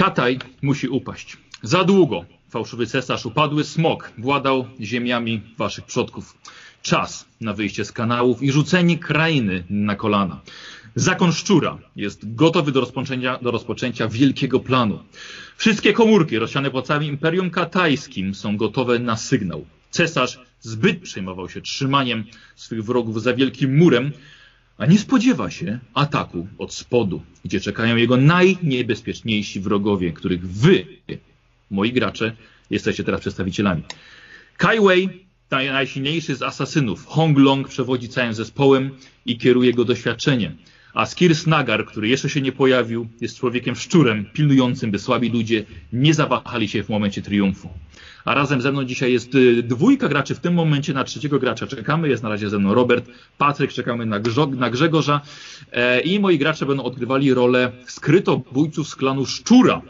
Kataj musi upaść. Za długo fałszywy cesarz upadły, smok władał ziemiami waszych przodków. Czas na wyjście z kanałów i rzucenie krainy na kolana. Zakon szczura jest gotowy do rozpoczęcia, do rozpoczęcia wielkiego planu. Wszystkie komórki rozsiane po całym Imperium Katajskim są gotowe na sygnał. Cesarz zbyt przejmował się trzymaniem swych wrogów za wielkim murem, a nie spodziewa się ataku od spodu, gdzie czekają jego najniebezpieczniejsi wrogowie, których wy, moi gracze, jesteście teraz przedstawicielami. Kai Wei, najsilniejszy z asasynów, Hong Long przewodzi całym zespołem i kieruje go doświadczeniem. A Skirs Nagar, który jeszcze się nie pojawił, jest człowiekiem szczurem, pilnującym, by słabi ludzie nie zawahali się w momencie triumfu. A razem ze mną dzisiaj jest y, dwójka graczy. W tym momencie na trzeciego gracza czekamy. Jest na razie ze mną Robert, Patryk, czekamy na, Grzo- na Grzegorza. E, I moi gracze będą odgrywali rolę skrytobójców z klanu Szczura.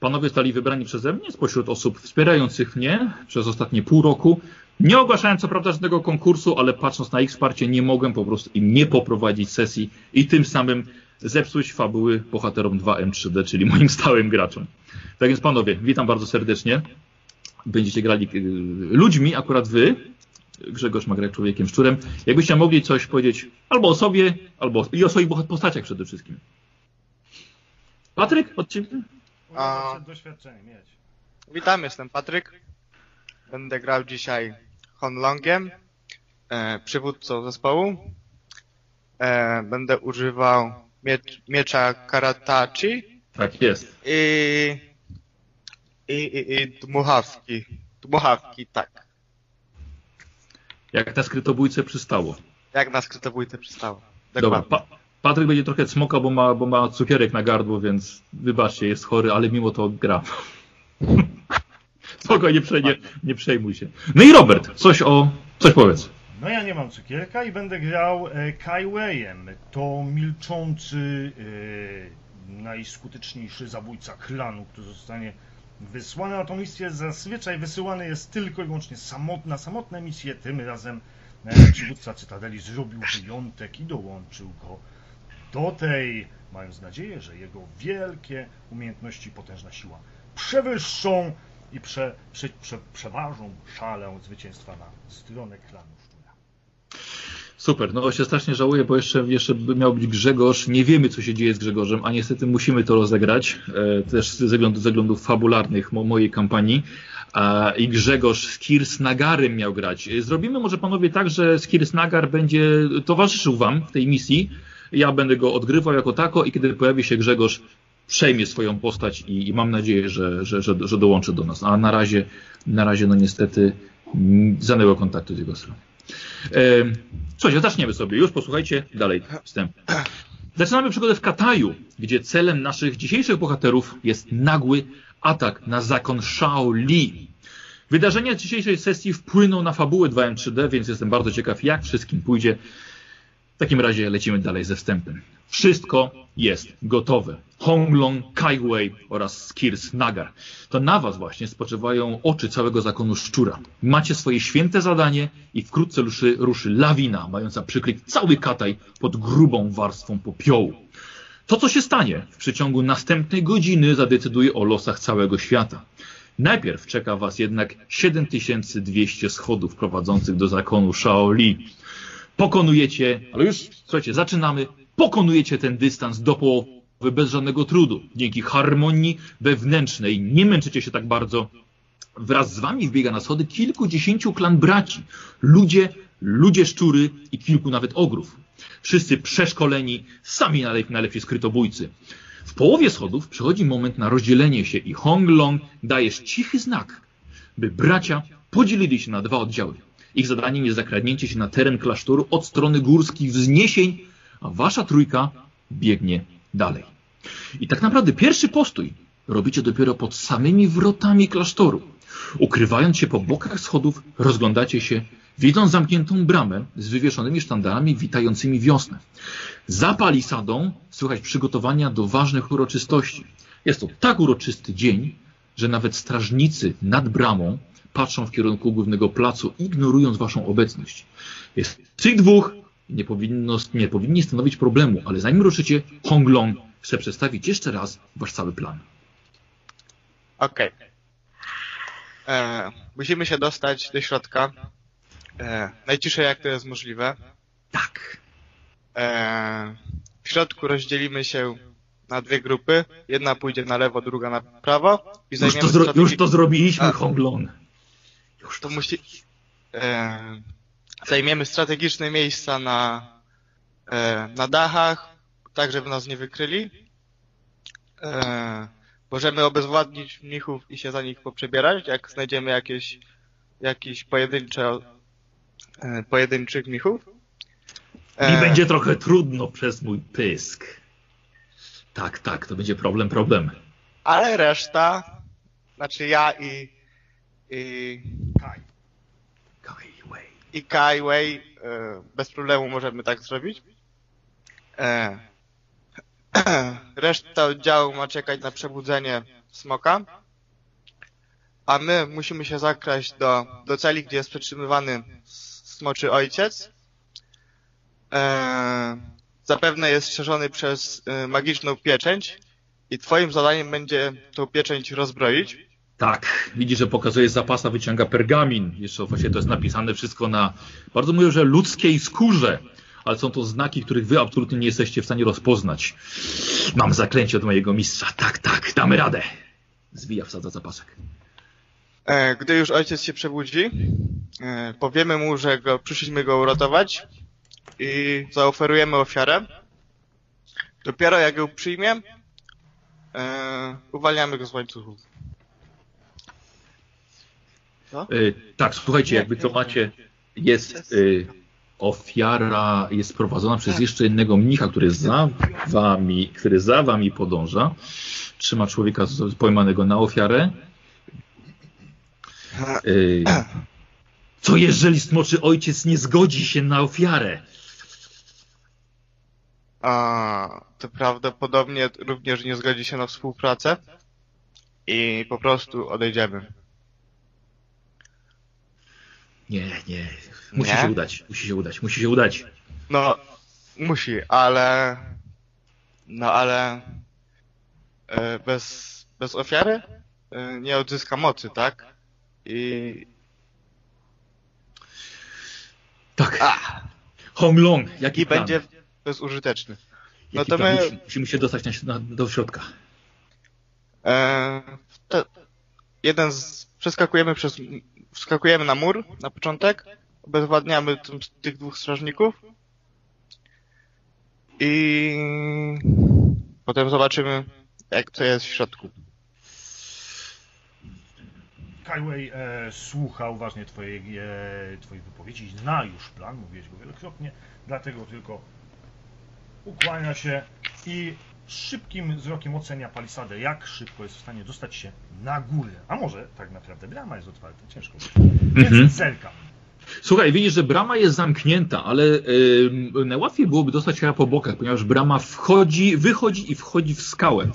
Panowie zostali wybrani przeze mnie spośród osób wspierających mnie przez ostatnie pół roku. Nie ogłaszałem co prawda żadnego konkursu, ale patrząc na ich wsparcie nie mogłem po prostu im nie poprowadzić sesji i tym samym zepsuć fabuły bohaterom 2M3D, czyli moim stałym graczom. Tak więc panowie, witam bardzo serdecznie. Będziecie grali y, ludźmi, akurat wy. Grzegorz ma grać człowiekiem szczurem. Jakbyście mogli coś powiedzieć albo o sobie, albo i o swoich postaciach przede wszystkim. Patryk, od ciebie? A- Przed doświadczeniem, mieć. Witam, jestem Patryk. Będę grał dzisiaj Honlongiem, e, przywódcą zespołu. E, będę używał miecz, miecza Karatachi Tak jest. i, i, i, i dmuchawki. Dmuchawki, tak. Jak na skrytobójce przystało. Jak na skrytobójce przystało. Dobra, Dokładnie. pa Patryk będzie trochę cmokał, bo ma, bo ma cukierek na gardło, więc wybaczcie, jest chory, ale mimo to gra. Spokojnie, nie, prze- nie, nie przejmuj się. No i Robert, coś o... coś powiedz. No ja nie mam cukierka i będę grał e, Kai Weijem. To milczący, e, najskuteczniejszy zabójca klanu, który zostanie wysłany na tą misję. Zazwyczaj wysyłany jest tylko i wyłącznie samot, na samotne misje. Tym razem e, przywódca Cytadeli zrobił wyjątek i dołączył go do tej, mając nadzieję, że jego wielkie umiejętności i potężna siła przewyższą i prze, prze, prze, przeważą szalę zwycięstwa na stronę klanu szczura. Super, no się strasznie żałuję, bo jeszcze, jeszcze miał być Grzegorz. Nie wiemy, co się dzieje z Grzegorzem, a niestety musimy to rozegrać, e, też ze względów, ze względów fabularnych mo, mojej kampanii. I Grzegorz z Kirs Nagarem miał grać. E, Zrobimy może panowie tak, że Skirs Nagar będzie towarzyszył wam w tej misji. Ja będę go odgrywał jako tako i kiedy pojawi się Grzegorz, przejmie swoją postać i, i mam nadzieję, że, że, że, że dołączy do nas. A na razie, na razie no niestety żadnego kontaktu z jego strony. E, Słuchajcie, zaczniemy sobie już, posłuchajcie dalej wstęp. Zaczynamy przygodę w Kataju, gdzie celem naszych dzisiejszych bohaterów jest nagły atak na zakon Shaoli. Wydarzenia dzisiejszej sesji wpłyną na fabułę 2M3D, więc jestem bardzo ciekaw, jak wszystkim pójdzie. W takim razie lecimy dalej ze wstępem. Wszystko jest gotowe. Honglong, Kai Wei oraz Skirs Nagar. To na was właśnie spoczywają oczy całego zakonu szczura. Macie swoje święte zadanie i wkrótce ruszy, ruszy lawina, mająca przykryć cały Kataj pod grubą warstwą popiołu. To, co się stanie w przeciągu następnej godziny, zadecyduje o losach całego świata. Najpierw czeka was jednak 7200 schodów prowadzących do zakonu Shaoli. Pokonujecie, ale już, słuchajcie, zaczynamy, pokonujecie ten dystans do połowy bez żadnego trudu. Dzięki harmonii wewnętrznej nie męczycie się tak bardzo. Wraz z wami wbiega na schody kilkudziesięciu klan braci. Ludzie, ludzie szczury i kilku nawet ogrów. Wszyscy przeszkoleni, sami najlep- najlepsi skrytobójcy. W połowie schodów przychodzi moment na rozdzielenie się i Hong Long dajesz cichy znak, by bracia podzielili się na dwa oddziały. Ich zadaniem jest zakradnięcie się na teren klasztoru od strony górskich wzniesień, a wasza trójka biegnie dalej. I tak naprawdę pierwszy postój robicie dopiero pod samymi wrotami klasztoru. Ukrywając się po bokach schodów, rozglądacie się, widząc zamkniętą bramę z wywieszonymi sztandarami witającymi wiosnę. Za palisadą słychać przygotowania do ważnych uroczystości. Jest to tak uroczysty dzień, że nawet strażnicy nad bramą patrzą w kierunku głównego placu, ignorując waszą obecność. Jest tych dwóch, nie, powinno, nie powinni stanowić problemu, ale zanim ruszycie, Hong Long chce przedstawić jeszcze raz wasz cały plan. Okej. E, Musimy się dostać do środka. E, najciszej jak to jest możliwe. Tak. E, w środku rozdzielimy się na dwie grupy. Jedna pójdzie na lewo, druga na prawo. I Już to, zro już to zrobiliśmy, A. Honglong. Już to to musi... E, zajmiemy strategiczne miejsca na, e, na dachach, tak żeby nas nie wykryli. E, możemy obezwładnić mnichów i się za nich poprzebierać, jak znajdziemy jakieś, jakieś pojedyncze, e, pojedynczych mnichów. Mi będzie trochę trudno przez mój pysk. Tak, tak, to będzie problem, problem. Ale reszta, znaczy ja i, i. i Kaiwei e, bez problemu możemy tak zrobić. E, reszta oddziału ma czekać na przebudzenie smoka. A my musimy się zakraść do, do celi, gdzie jest przetrzymywany smoczy ojciec. E, zapewne jest strzeżony przez magiczną pieczęć i twoim zadaniem będzie tą pieczęć rozbroić. Tak, widzi, że pokazuje zapasa, wyciąga pergamin. Jeszcze właśnie to jest napisane wszystko na, bardzo mówią, że ludzkiej skórze. Ale są to znaki, których wy absolutnie nie jesteście w stanie rozpoznać. Mam zaklęcie od mojego mistrza. Tak, tak, damy radę. Zwija, wsadza zapasek. E, Gdy już ojciec się przebudzi, e, powiemy mu, że go, przyszliśmy go uratować i zaoferujemy ofiarę. Dopiero jak ją przyjmie, e, uwalniamy go z łańcuchów. Y, tak, słuchajcie, Nie, jakby co nie, macie, jest y, ofiara, jest prowadzona przez jeszcze jednego mnicha, który za wami, który za wami podąża. Trzyma człowieka pojmanego na ofiarę. Y, co jeżeli smoczy ojciec nie zgodzi się na ofiarę? A, to prawdopodobnie również nie zgodzi się na współpracę i po prostu odejdziemy. Nie, nie. Musi Nie? się udać, musi się udać, musi się udać. No, musi, ale... No, ale... E, bez, bez ofiary e, nie odzyska mocy, tak? I... Tak, A, Honglong, jaki i plan? będzie bezużyteczny. no Jaki to my- Musi, musimy się dostać na, do środka. E, jeden z... Przeskakujemy przez... Wskakujemy na mur na początek, obezwładniamy tym, tych dwóch strażników i potem zobaczymy, jak to jest w środku. Kaiwei e, słucha uważnie twojej, e, twojej wypowiedzi, zna już plan, mówiłeś go wielokrotnie, dlatego tylko ukłania się i szybkim wzrokiem ocenia palisadę, jak szybko jest w stanie dostać się na górę. A może tak naprawdę brama jest otwarta, ciężko. Więc Mhm. zerka. Słuchaj, widzisz, że brama jest zamknięta, ale y, najłatwiej byłoby dostać się po bokach, ponieważ brama wchodzi, wychodzi i wchodzi w skałę.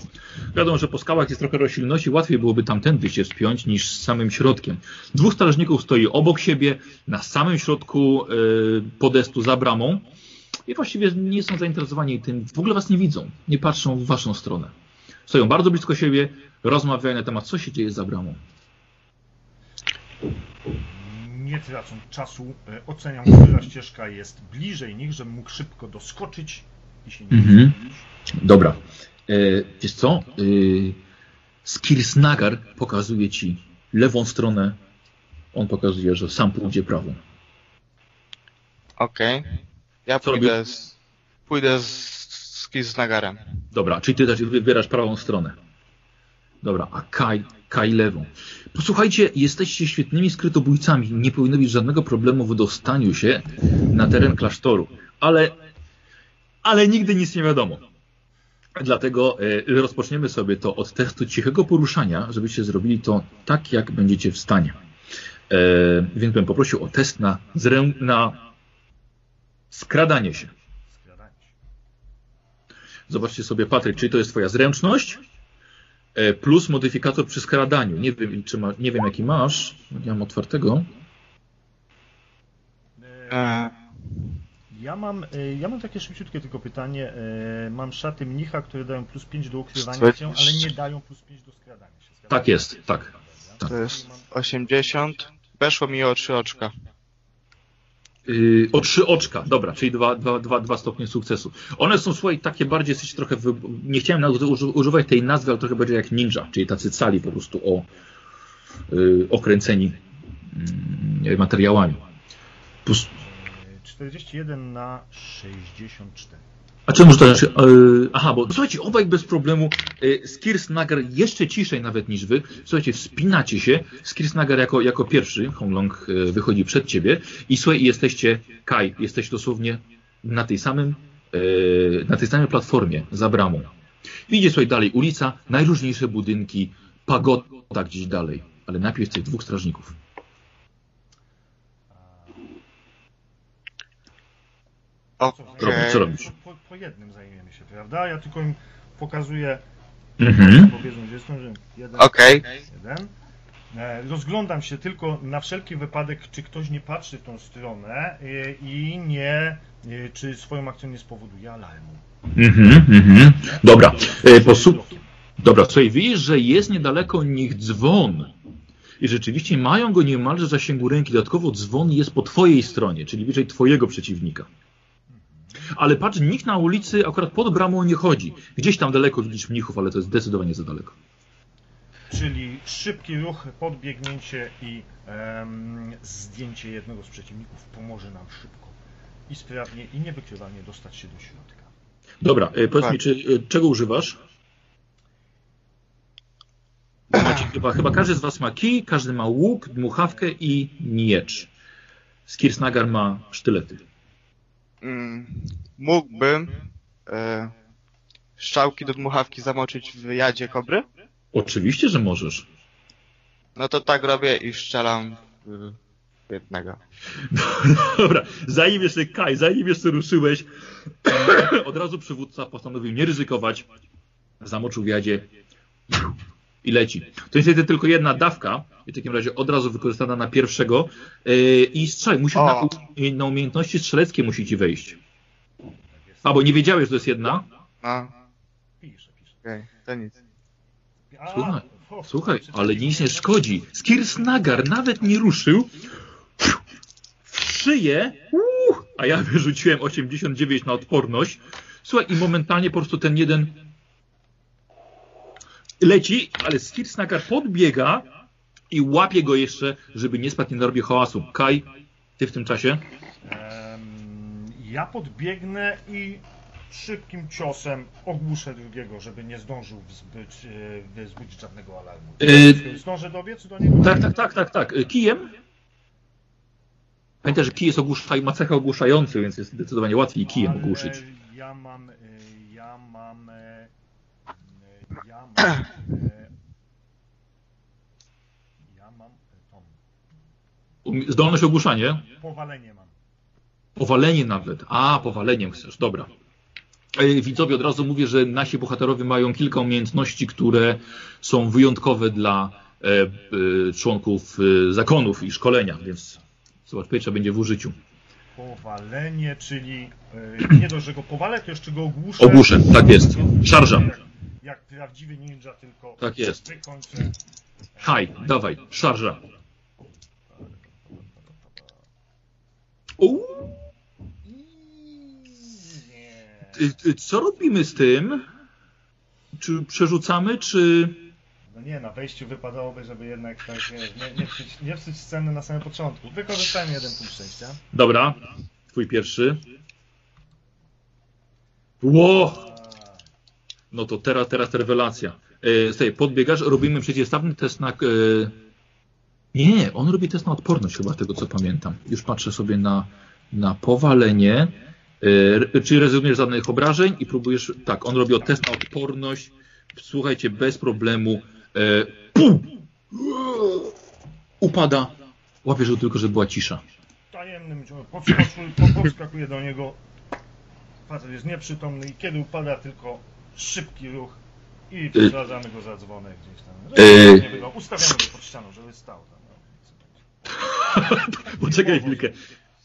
Wiadomo, że po skałach jest trochę roślinności, łatwiej byłoby tamtędy się wspiąć niż z samym środkiem. Dwóch strażników stoi obok siebie, na samym środku y, podestu za bramą i właściwie nie są zainteresowani tym, w ogóle was nie widzą, nie patrzą w waszą stronę. Stoją bardzo blisko siebie, rozmawiają na temat, co się dzieje za bramą. Nie tracąc czasu, e, oceniam, która ścieżka jest bliżej nich, żebym mógł szybko doskoczyć i się nie Mhm. Dobra. E, wiesz co? E, Skirsnagar pokazuje ci lewą stronę. On pokazuje, że sam pójdzie prawą. Okej. Ja Co pójdę z, pójdę z, z Kiznagarem. Dobra, czyli ty też wybierasz prawą stronę. Dobra, a Kai, Kai lewą. Posłuchajcie, jesteście świetnymi skrytobójcami. Nie powinno być żadnego problemu w dostaniu się na teren klasztoru. Ale, ale nigdy nic nie wiadomo. Dlatego e, rozpoczniemy sobie to od testu cichego poruszania, żebyście zrobili to tak, jak będziecie w stanie. E, więc bym poprosił o test na, zrę, na skradanie się. Skradanie się. Zobaczcie sobie, Patryk, czyli to jest twoja zręczność e, plus modyfikator przy skradaniu. Nie wiem, czy ma, nie wiem jaki masz. Nie mam otwartego. E, E, Ja mam, ja mam takie szybciutkie tylko pytanie. Y, Mam szaty mnicha, które dają plus 5 do ukrywania się, ale nie dają plus 5 do skradania się. Skradanie Tak jest, tak. Dobra. To jest 80. Weszło mi o 3 oczka. Yy, o trzy oczka, dobra, czyli dwa, dwa, dwa, dwa stopnie sukcesu. One są, słuchaj, takie bardziej, jesteście trochę, wy... nie chciałem używać tej nazwy, ale trochę bardziej jak ninja, czyli tacy cali po prostu o yy, okręceni yy, materiałami. Plus, Y, 41 na 64. a czemu to znaczy? Aha, bo słuchajcie, obaj bez problemu. Yy, Skirsnagar jeszcze ciszej nawet niż wy. Słuchajcie, wspinacie się. Skirsnagar jako, jako pierwszy, Honglong yy, wychodzi przed ciebie i słuchaj, jesteście, Kai, jesteś dosłownie na tej samym, na tej samej platformie za bramą. Widzicie słuchaj dalej ulica, najróżniejsze budynki, pagoda gdzieś dalej. Ale najpierw tych dwóch strażników. Okej. Robisz, co robisz? Po, po jednym zajmiemy się, prawda? Ja tylko im pokazuję, Mhm. jestem, że jeden, Okej. jeden. E, Rozglądam się tylko na wszelki wypadek, czy ktoś nie patrzy w tą stronę y, i nie, y, czy swoją akcją nie spowoduje alarmu. Mhm, mhm. Dobra, e, posu- Dobra, słuchaj, widzisz, że jest niedaleko nich dzwon. I rzeczywiście mają go niemalże w zasięgu ręki. Dodatkowo dzwon jest po twojej stronie, czyli bliżej twojego przeciwnika. Ale patrz, nikt na ulicy akurat pod bramą nie chodzi. Gdzieś tam daleko widzisz mnichów, ale to jest zdecydowanie za daleko. Czyli szybki ruch, podbiegnięcie i em, zdjęcie jednego z przeciwników pomoże nam szybko i sprawnie i niewykrywalnie dostać się do środka. Dobra, e, powiedz Tak. mi, czy, e, czego używasz? Macie, chyba, chyba każdy z was ma kij, każdy ma łuk, dmuchawkę i miecz. Skirsnagar ma sztylety. Mm, mógłbym e, strzałki do dmuchawki zamoczyć w jadzie kobry? Oczywiście, że możesz. No to tak robię i strzelam jednego. Dobra, zanim jeszcze Kaj, zanim jeszcze ruszyłeś, od razu przywódca postanowił nie ryzykować, zamoczył w jadzie i leci. To niestety tylko jedna dawka i w takim razie od razu wykorzystana na pierwszego yy, i strzelaj, musisz na, O. na umiejętności strzeleckie musi ci wejść. A, bo nie wiedziałeś, że to jest jedna? No, Pisze, pisze. okej, to nic. A, Słuchaj, Słuchaj, ale nic nie szkodzi. Skirsnagar nawet nie ruszył. W szyję, uuu, a ja wyrzuciłem 89 na odporność. Słuchaj, i momentalnie po prostu ten jeden leci, ale Skirsnagar podbiega i łapie go jeszcze, żeby nie spadł, nie narobił hałasu. Kaj, ty w tym czasie? Ja podbiegnę i szybkim ciosem ogłuszę drugiego, żeby nie zdążył wzbyć, e, wzbudzić żadnego alarmu. Yy, Zdążę dobiec do niego? tak, tak, tak, tak, tak. Y, Kijem? Pamiętaj, że kij jest ogłuszaj, ma cechę ogłuszający, więc jest zdecydowanie łatwiej kijem Ale ogłuszyć. Ja mam, e, ja mam, e, e, ja mam, e, ja mam e, tą, Zdolność ogłuszanie? powalenie mam. Powalenie nawet. A, powaleniem chcesz, dobra. E, Widzowie, od razu mówię, że nasi bohaterowie mają kilka umiejętności, które są wyjątkowe dla e, e, członków zakonów i szkolenia, więc zobacz, pierwsza będzie w użyciu. Powalenie, czyli nie dość, że go powalę, to jeszcze go ogłuszę. Ogłuszę, tak jest. Szarża. Jak, jak prawdziwy ninja, tylko Tak jest. wykończę. Haj, dawaj, szarża. Uuu, co robimy z tym? Czy przerzucamy, czy... No nie, na wejściu wypadałoby, żeby jednak tak, wiesz, nie, nie, nie psuć sceny na samym początku. Wykorzystajmy jeden punkt szczęścia. Dobra, twój pierwszy. Ło! No to teraz, teraz rewelacja. E, słuchaj, podbiegasz, robimy przeciwstawny test na... E, nie, on robi test na odporność chyba, tego co pamiętam. Już patrzę sobie na, na powalenie. Re- czy rezygnujesz z żadnych obrażeń i próbujesz... Tak, on robi test na odporność. Słuchajcie, bez problemu. E, pum! Upada. Łapiesz go tylko, żeby była cisza. tajemnym ciągiem podskakuje do niego. Facet jest nieprzytomny i kiedy upada tylko szybki ruch i przesadzamy go za dzwonek gdzieś tam. Y- Żeby nie było. Ustawiamy go pod ścianą, żeby stał tam. No. Poczekaj chwilkę.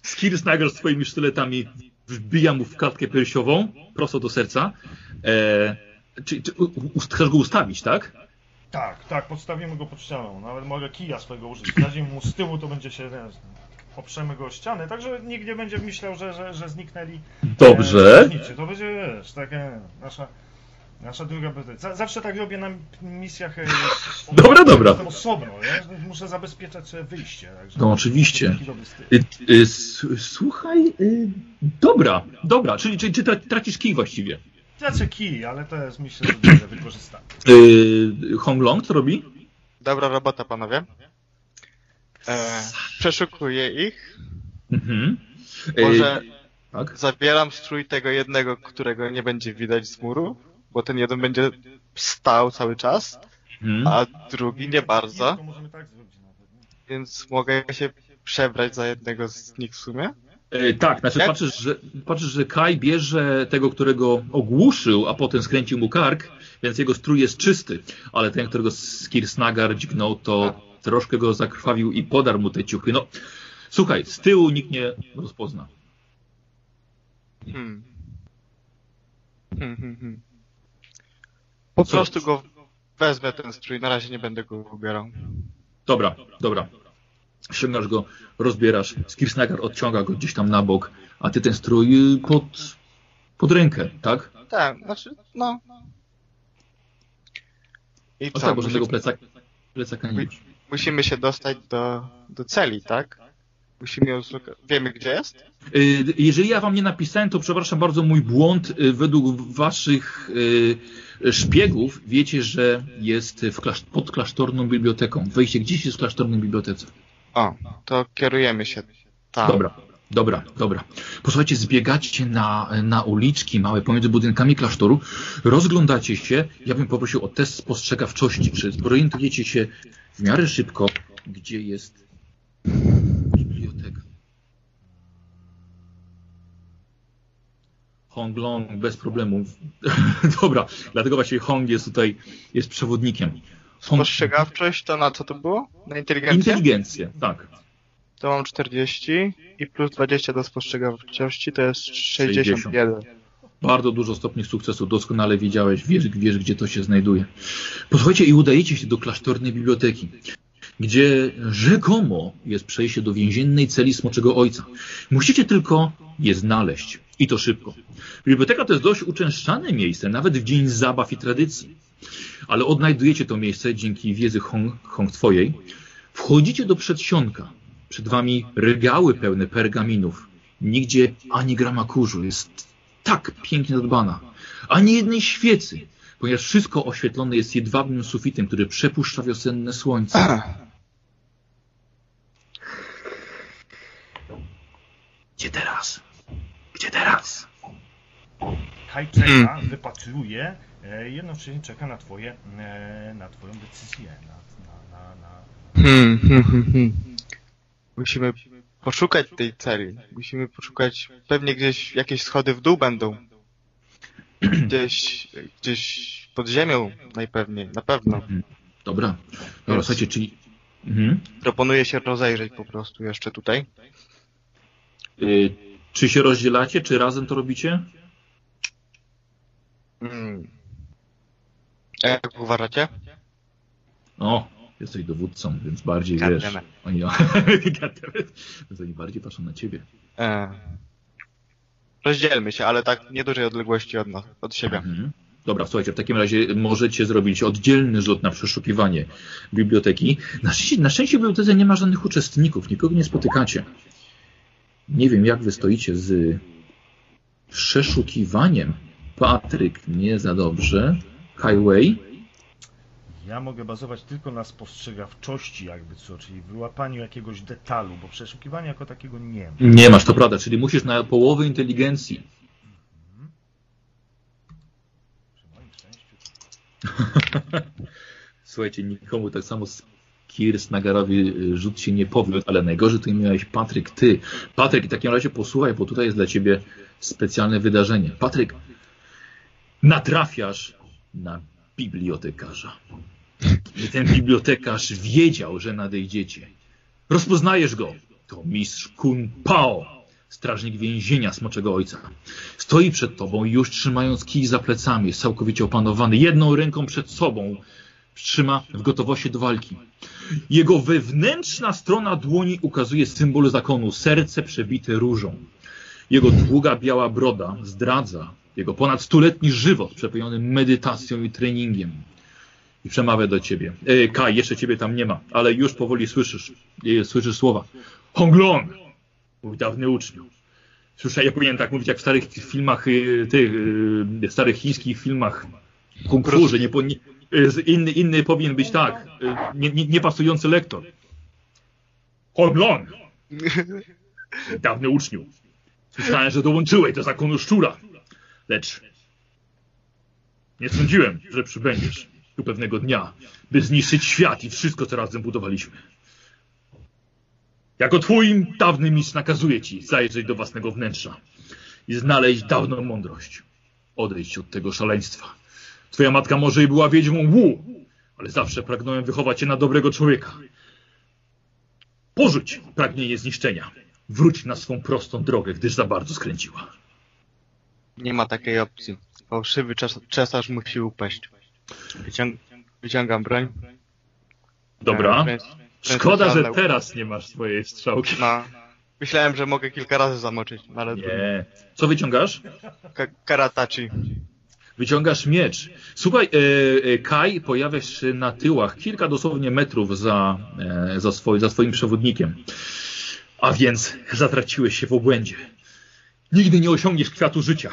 Skirsnagar z swoimi sztyletami wbija mu w klatkę piersiową, prosto do serca. E, czy, czy chcesz go ustawić, tak? Tak, tak, podstawimy go pod ścianą. Nawet mogę kija swojego użyć. Zadzimy mu z tyłu, to będzie się oprzemy go o ścianę, tak żeby nikt nie będzie myślał, że, że, że zniknęli. Dobrze. E, to będzie, wiesz, takie nasza, nasza druga pozycja. Zawsze tak robię na misjach. E, dobra, dobra. Jestem osobno, wiesz? Muszę zabezpieczać sobie wyjście. Także no oczywiście. Y, y, słuchaj, y, dobra, dobra, czyli, czyli, czyli tracisz kij właściwie. Tracę kij, ale to jest myślę, że dobrze wykorzystane. Hong Long co robi? Dobra robota, panowie. E, przeszukuję ich. Mhm. Może tak? zabieram strój tego jednego, którego nie będzie widać z muru, bo ten jeden będzie stał cały czas, mhm. a drugi nie bardzo. Tak Więc mogę się przebrać za jednego z nich w sumie. E, tak, znaczy patrzysz że, patrzysz, że Kai bierze tego, którego ogłuszył, a potem skręcił mu kark, więc jego strój jest czysty, ale ten, którego Skirsnagar dźgnął, to troszkę go zakrwawił i podarł mu te ciuchy. No, słuchaj, z tyłu nikt nie rozpozna. Hmm. Hmm, hmm, hmm. Po prostu go wezmę ten strój, na razie nie będę go ubierał. Dobra, dobra. Ściągasz go, rozbierasz, Skirsnagar odciąga go gdzieś tam na bok, a ty ten strój pod, pod rękę, tak? Tak, znaczy, no. I co? Tak, bo żadnego plecaka, plecaka nie masz. Musimy się dostać do, do celi, tak? Musimy ją Wiemy, gdzie jest? Y, jeżeli ja wam nie napisałem, to przepraszam bardzo, mój błąd. Y, według waszych y, szpiegów wiecie, że jest pod klasztorną biblioteką. Wejście gdzieś jest w klasztornej bibliotece. O, to kierujemy się tam. Dobra. Dobra, dobra. Posłuchajcie, zbiegacie na, na uliczki małe pomiędzy budynkami klasztoru, rozglądacie się. Ja bym poprosił o test spostrzegawczości. Czy zorientujecie się w miarę szybko, gdzie jest biblioteka? Hong Long bez problemu. Dobra, dlatego właśnie Hong jest tutaj, jest przewodnikiem. Spostrzegawczość to na co to było? Na inteligencję? Inteligencję, tak. To mam 40 i plus 20 do spostrzegawczości to jest 61. 60. Bardzo dużo stopni sukcesu, doskonale widziałeś, wiesz, wiesz gdzie to się znajduje. Posłuchajcie i udajecie się do klasztornej biblioteki, gdzie rzekomo jest przejście do więziennej celi Smoczego Ojca. Musicie tylko je znaleźć i to szybko. Biblioteka to jest dość uczęszczane miejsce, nawet w dzień zabaw i tradycji. Ale odnajdujecie to miejsce dzięki wiedzy Hong, Hong Twojej. Wchodzicie do przedsionka. Przed wami regały pełne pergaminów. Nigdzie ani grama kurzu. Jest tak pięknie zadbana. Ani jednej świecy, ponieważ wszystko oświetlone jest jedwabnym sufitem, który przepuszcza wiosenne słońce. Gdzie teraz? Gdzie teraz? Kaj czeka, wypatruje, e, jednocześnie czeka na twoje, e, na twoją decyzję. Na, na, na, na... Hmm, hmm, hmm, hmm. Musimy poszukać tej celi. Musimy poszukać, pewnie gdzieś jakieś schody w dół będą. Gdzieś, gdzieś pod ziemią najpewniej, na pewno. Mhm. Dobra. Dobra, słuchajcie, czyli... Mhm. Proponuję się rozejrzeć po prostu jeszcze tutaj. Y, czy się rozdzielacie, czy razem to robicie? Hmm. Jak uważacie? O, jesteś dowódcą, więc bardziej wiesz. Oni, więc oni bardziej patrzą na ciebie. E. Rozdzielmy się, ale tak niedużej odległości od, od siebie. Mhm. Dobra, słuchajcie, w takim razie możecie zrobić oddzielny rzut na przeszukiwanie biblioteki. Na szczęście, na szczęście w bibliotece nie ma żadnych uczestników, nikogo nie spotykacie. Nie wiem, jak wy stoicie z przeszukiwaniem. Patryk nie za dobrze. Highway. Ja mogę bazować tylko na spostrzegawczości, jakby co, czyli wyłapaniu jakiegoś detalu, bo przeszukiwania jako takiego nie ma. Nie masz, to prawda, czyli musisz na połowę inteligencji. Mhm. Przy moim szczęściu. Słuchajcie, nikomu tak samo z Kirs Nagarowi y, rzut się nie powiódł, ale najgorzej tutaj miałeś Patryk, ty. Patryk, w takim razie posłuchaj, bo tutaj jest dla ciebie specjalne wydarzenie. Patryk, natrafiasz na bibliotekarza. I ten bibliotekarz wiedział, że nadejdziecie. Rozpoznajesz go. To mistrz Kun Pao strażnik więzienia Smoczego Ojca. Stoi przed tobą już trzymając kij za plecami, jest całkowicie opanowany. Jedną ręką przed sobą trzyma w gotowości do walki. Jego wewnętrzna strona dłoni ukazuje symbol zakonu, serce przebite różą. Jego długa biała broda zdradza jego ponad stuletni żywot przepełniony medytacją i treningiem. I przemawia do ciebie. E, Kaj, jeszcze ciebie tam nie ma, ale już powoli słyszysz, e, słyszysz słowa. Honglong! Mój dawny uczniu. Słyszę, ja powinien tak mówić jak w starych filmach, e, tych e, starych chińskich filmach kung fu, że nie, po- nie, e, inny, inny powinien być tak, nie, nie, niepasujący lektor. Honglong! Dawny uczniu. Słyszałem, że dołączyłeś do zakonu szczura. Lecz nie sądziłem, że przybędziesz tu pewnego dnia, by zniszczyć świat i wszystko, co razem budowaliśmy. Jako twój dawny mistrz nakazuję ci zajrzeć do własnego wnętrza i znaleźć dawną mądrość. Odejdź od tego szaleństwa. Twoja matka może i była wiedźmą Wu, ale zawsze pragnąłem wychować cię na dobrego człowieka. Porzuć pragnienie zniszczenia. Wróć na swą prostą drogę, gdyż za bardzo skręciła. Nie ma takiej opcji. Fałszywy czas, cesarz musi upaść. Wyciąg wyciągam broń. Dobra. Wręcz- wręcz Szkoda, że teraz nie masz swojej strzałki. No. Myślałem, że mogę kilka razy zamoczyć, ale Nie. Co wyciągasz? Ka karatachi. Wyciągasz miecz. Słuchaj, e, e, Kai pojawia się na tyłach, kilka dosłownie metrów za, e, za, swoi, za swoim przewodnikiem. A więc zatraciłeś się w obłędzie. Nigdy nie osiągniesz kwiatu życia.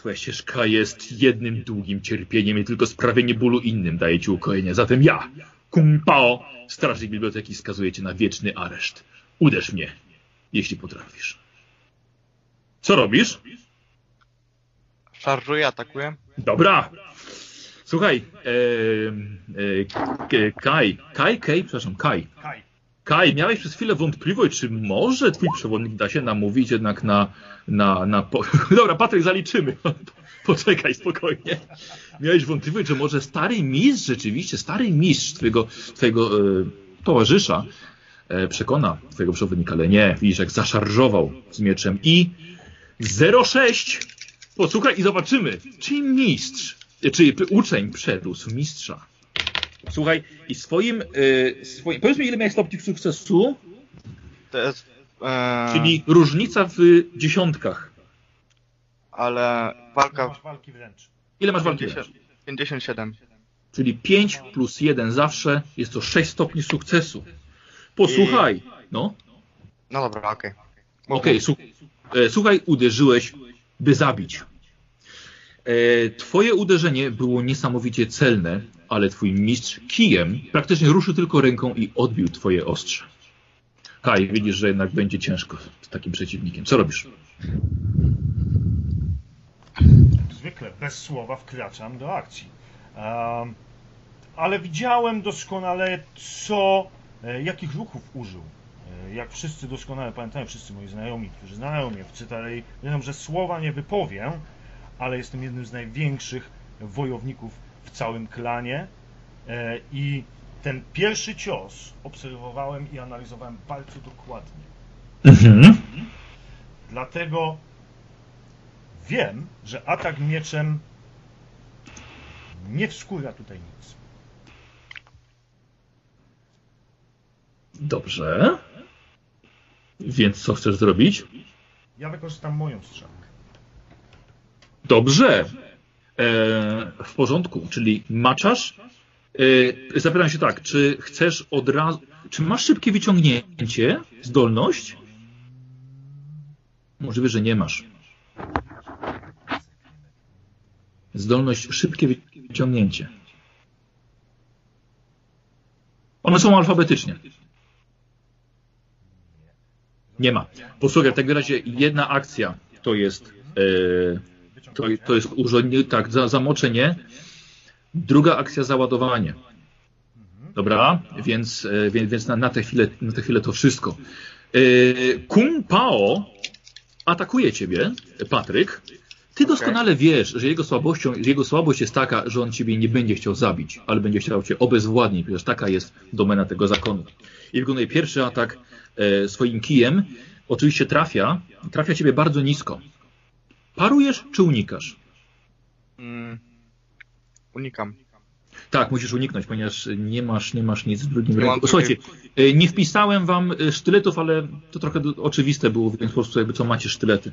Twoja ścieżka jest jednym długim cierpieniem i tylko sprawienie bólu innym daje ci ukojenie. Zatem ja, Kung Pao, strażnik biblioteki, skazuje cię na wieczny areszt. Uderz mnie, jeśli potrafisz. Co robisz? Szarżuję, atakuję. Dobra. Słuchaj, e, e, K- Kaj, Kaj, Kaj, przepraszam, Kaj. Kaj. Kaj, miałeś przez chwilę wątpliwość, czy może twój przewodnik da się namówić jednak na... na, na po... Dobra, Patryk, zaliczymy. Poczekaj spokojnie. Miałeś wątpliwość, że może stary mistrz, rzeczywiście, stary mistrz twojego, twojego e, towarzysza e, przekona twojego przewodnika, ale nie. Widzisz, jak zaszarżował z mieczem i 06 Posłuchaj i zobaczymy, czy mistrz, e, czy uczeń przedósł mistrza. Słuchaj, i swoim, e, swoim powiedz mi, ile miałeś stopni sukcesu, To jest... E, czyli różnica w dziesiątkach. Ale walka Masz walki wręcz. Ile masz walki? 50, 57. Czyli 5 plus 1 zawsze jest to 6 stopni sukcesu. Posłuchaj, no, No dobra, okej. Mów, okej, su- e, słuchaj, uderzyłeś, by zabić. E, Twoje uderzenie było niesamowicie celne, ale twój mistrz kijem praktycznie ruszył tylko ręką i odbił twoje ostrze. Kaj, widzisz, że jednak będzie ciężko z takim przeciwnikiem. Co robisz? Zwykle, bez słowa wkraczam do akcji. Um, ale widziałem doskonale, co, e, jakich ruchów użył. E, Jak wszyscy doskonale pamiętają, wszyscy moi znajomi, którzy znają mnie w Cytalei, wiedzą, że słowa nie wypowiem, ale jestem jednym z największych wojowników w całym klanie e, i ten pierwszy cios obserwowałem i analizowałem bardzo dokładnie. Mhm. Dlatego wiem, że atak mieczem nie wskóra tutaj nic. Dobrze. Więc co chcesz zrobić? Ja wykorzystam moją strzałkę. Dobrze. E, w porządku, czyli maczasz. E, zapytam się tak, czy chcesz od razu. Czy masz szybkie wyciągnięcie? Zdolność? Możliwe, że nie masz. Zdolność szybkie wyciągnięcie. One są alfabetycznie. Nie ma. Posłuchaj, w takim razie jedna akcja to jest e, to, to jest urządzenie, tak, za, zamoczenie. Druga akcja załadowanie. Dobra, więc, e, więc, więc na, na, tę chwilę, na tę chwilę to wszystko. E, Kung Pao atakuje ciebie, Patryk. Ty doskonale wiesz, że jego słabością, jego słabość jest taka, że on ciebie nie będzie chciał zabić, ale będzie chciał cię obezwładnić, ponieważ taka jest domena tego zakonu. I wykonuje pierwszy atak e, swoim kijem. oczywiście trafia. Trafia ciebie bardzo nisko. Parujesz czy unikasz? Mm, unikam. Tak, musisz uniknąć, ponieważ nie masz, nie masz nic w drugim Nie ręku. Słuchajcie, e, nie wpisałem wam e, sztyletów, ale to trochę oczywiste było, więc po prostu jakby co macie sztylety.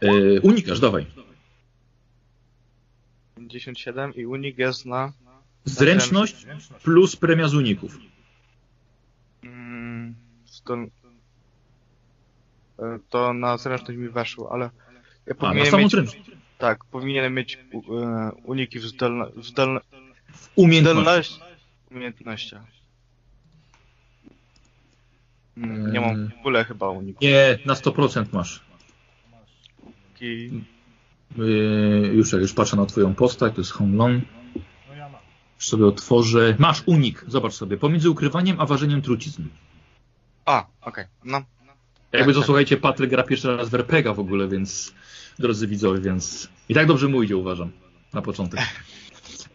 E, unikasz, dawaj. 57 i unik jest na... Zręczność plus premia z uników. Mm, To na zręczność mi weszło, ale... Ja A, na powinienem samą mieć... Tak, powinienem mieć e, uniki w zdolno... w zdolno... Umiejętność. zdolność... umiejętnościach. Mm, Nie mam w ogóle chyba uników. Nie, na 100% masz. I... Yy, już, już patrzę na twoją postać, to jest Hong Long. No ja mam. Już sobie otworzę. Masz unik, zobacz sobie. Pomiędzy ukrywaniem a ważeniem trucizn. A, okej, no. Jakby to słuchajcie, Patryk gra pierwszy raz w RPGa w ogóle, więc drodzy widzowie, więc i tak dobrze mu idzie, uważam, na początek.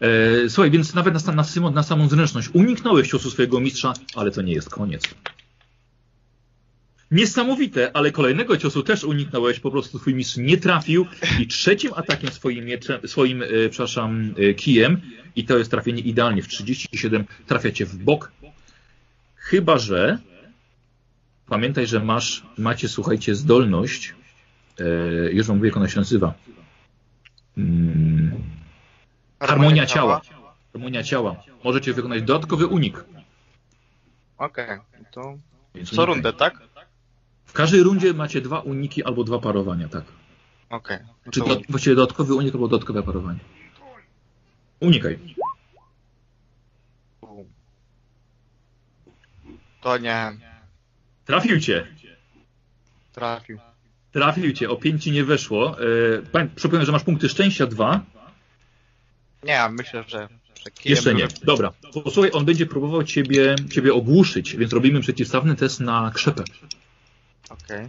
E, słuchaj, więc nawet na, na, na samą zręczność uniknąłeś ciosu swojego mistrza, ale to nie jest koniec. Niesamowite, ale kolejnego ciosu też uniknąłeś, po prostu twój mistrz nie trafił i trzecim atakiem swoim, mieczem, swoim e, przepraszam, e, kijem i to jest trafienie idealnie w 37, trafia cię w bok. Chyba, że Pamiętaj, że masz, macie, słuchajcie, zdolność. E, już wam mówię, jak ona się nazywa. Mm, harmonia ciała. Harmonia ciała. Możecie wykonać dodatkowy unik. Okej, to Więc co unikaj. rundę, tak? W każdej rundzie macie dwa uniki albo dwa parowania, tak. Okej. no Czy do, właściwie dodatkowy unik albo dodatkowe parowanie. Unikaj. To nie Trafił cię. trafił. Trafił cię. O pięć ci nie weszło. E, pamię- przypomnę, że masz punkty szczęścia dwa. Nie, myślę, że... Jeszcze nie. Dobra. Posłuchaj, on będzie próbował ciebie, ciebie ogłuszyć, więc robimy przeciwstawny test na krzepę. Okej.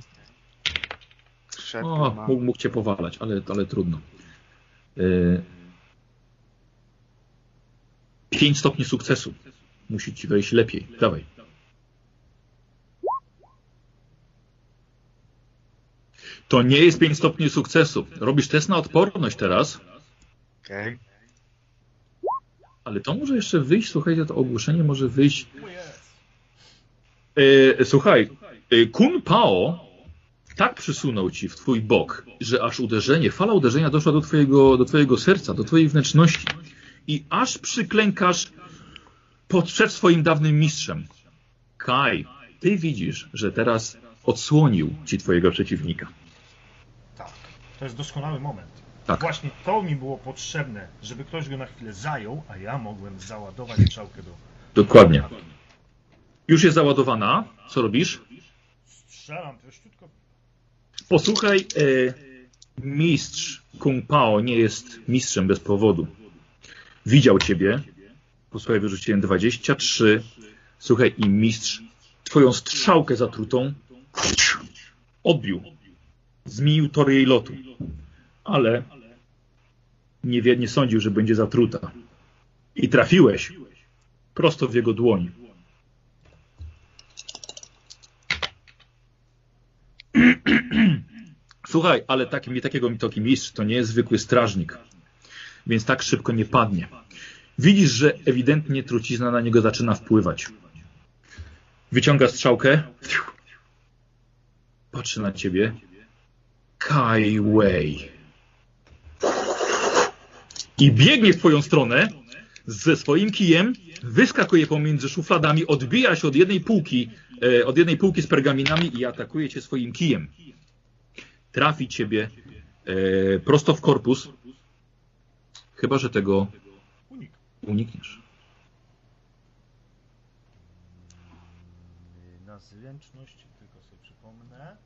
Krzep O, mógł, mógł cię powalać, ale, ale trudno. Yy... 5 stopni sukcesu. Musi ci wejść lepiej. Dawaj. To nie jest 5 stopni sukcesu. Robisz test na odporność teraz, Okej. ale to może jeszcze wyjść, słuchajcie, to ogłuszenie może wyjść. E, słuchaj, e, Kun Pao tak przysunął ci w twój bok, że aż uderzenie, fala uderzenia doszła do twojego, do twojego serca, do twojej wnętrzności i aż przyklękasz pod, przed swoim dawnym mistrzem. Kai, ty widzisz, że teraz odsłonił ci twojego przeciwnika. To jest doskonały moment. Tak. Właśnie to mi było potrzebne, żeby ktoś go na chwilę zajął, a ja mogłem załadować strzałkę do... Dokładnie. Już jest załadowana. Co robisz? Strzelam prościutko. Posłuchaj, e, mistrz Kung Pao nie jest mistrzem bez powodu. Widział ciebie. Posłuchaj, wyrzuciłem 23. Słuchaj, i mistrz twoją strzałkę zatrutą odbił. Zmienił tor jej lotu. Ale nie, wie, nie sądził, że będzie zatruta. I trafiłeś prosto w jego dłoń. Słuchaj, ale taki, takiego taki mistrz to nie jest zwykły strażnik, więc tak szybko nie padnie. Widzisz, że ewidentnie trucizna na niego zaczyna wpływać. Wyciąga strzałkę. Patrzy na ciebie. Kai Wei. I biegnie w twoją stronę ze swoim kijem, wyskakuje pomiędzy szufladami, odbija się od jednej półki, e, od jednej półki z pergaminami i atakuje cię swoim kijem trafi ciebie e, prosto w korpus, chyba że tego Unik. unikniesz. Na zręczność, tylko sobie przypomnę.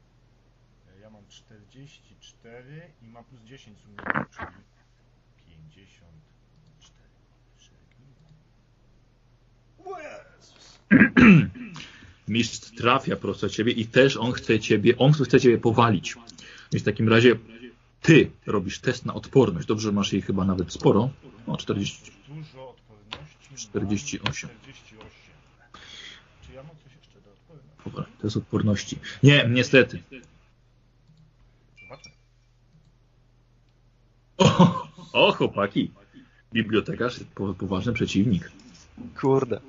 E, Ja mam 44 i mam plus 10 z umiejętności, czyli 54. O Jezus! Mistrz trafia prosto w ciebie i też on chce ciebie, on chce ciebie powalić. Więc w takim razie ty robisz test na odporność. Dobrze, masz jej chyba nawet sporo. O, 40. Dużo odporności. mam 48. 48. czy ja mam coś jeszcze do odpowiedzi? Dobra, to jest odporności. Nie, niestety. O, o chłopaki. Bibliotekarz, po, poważny przeciwnik. Kurde.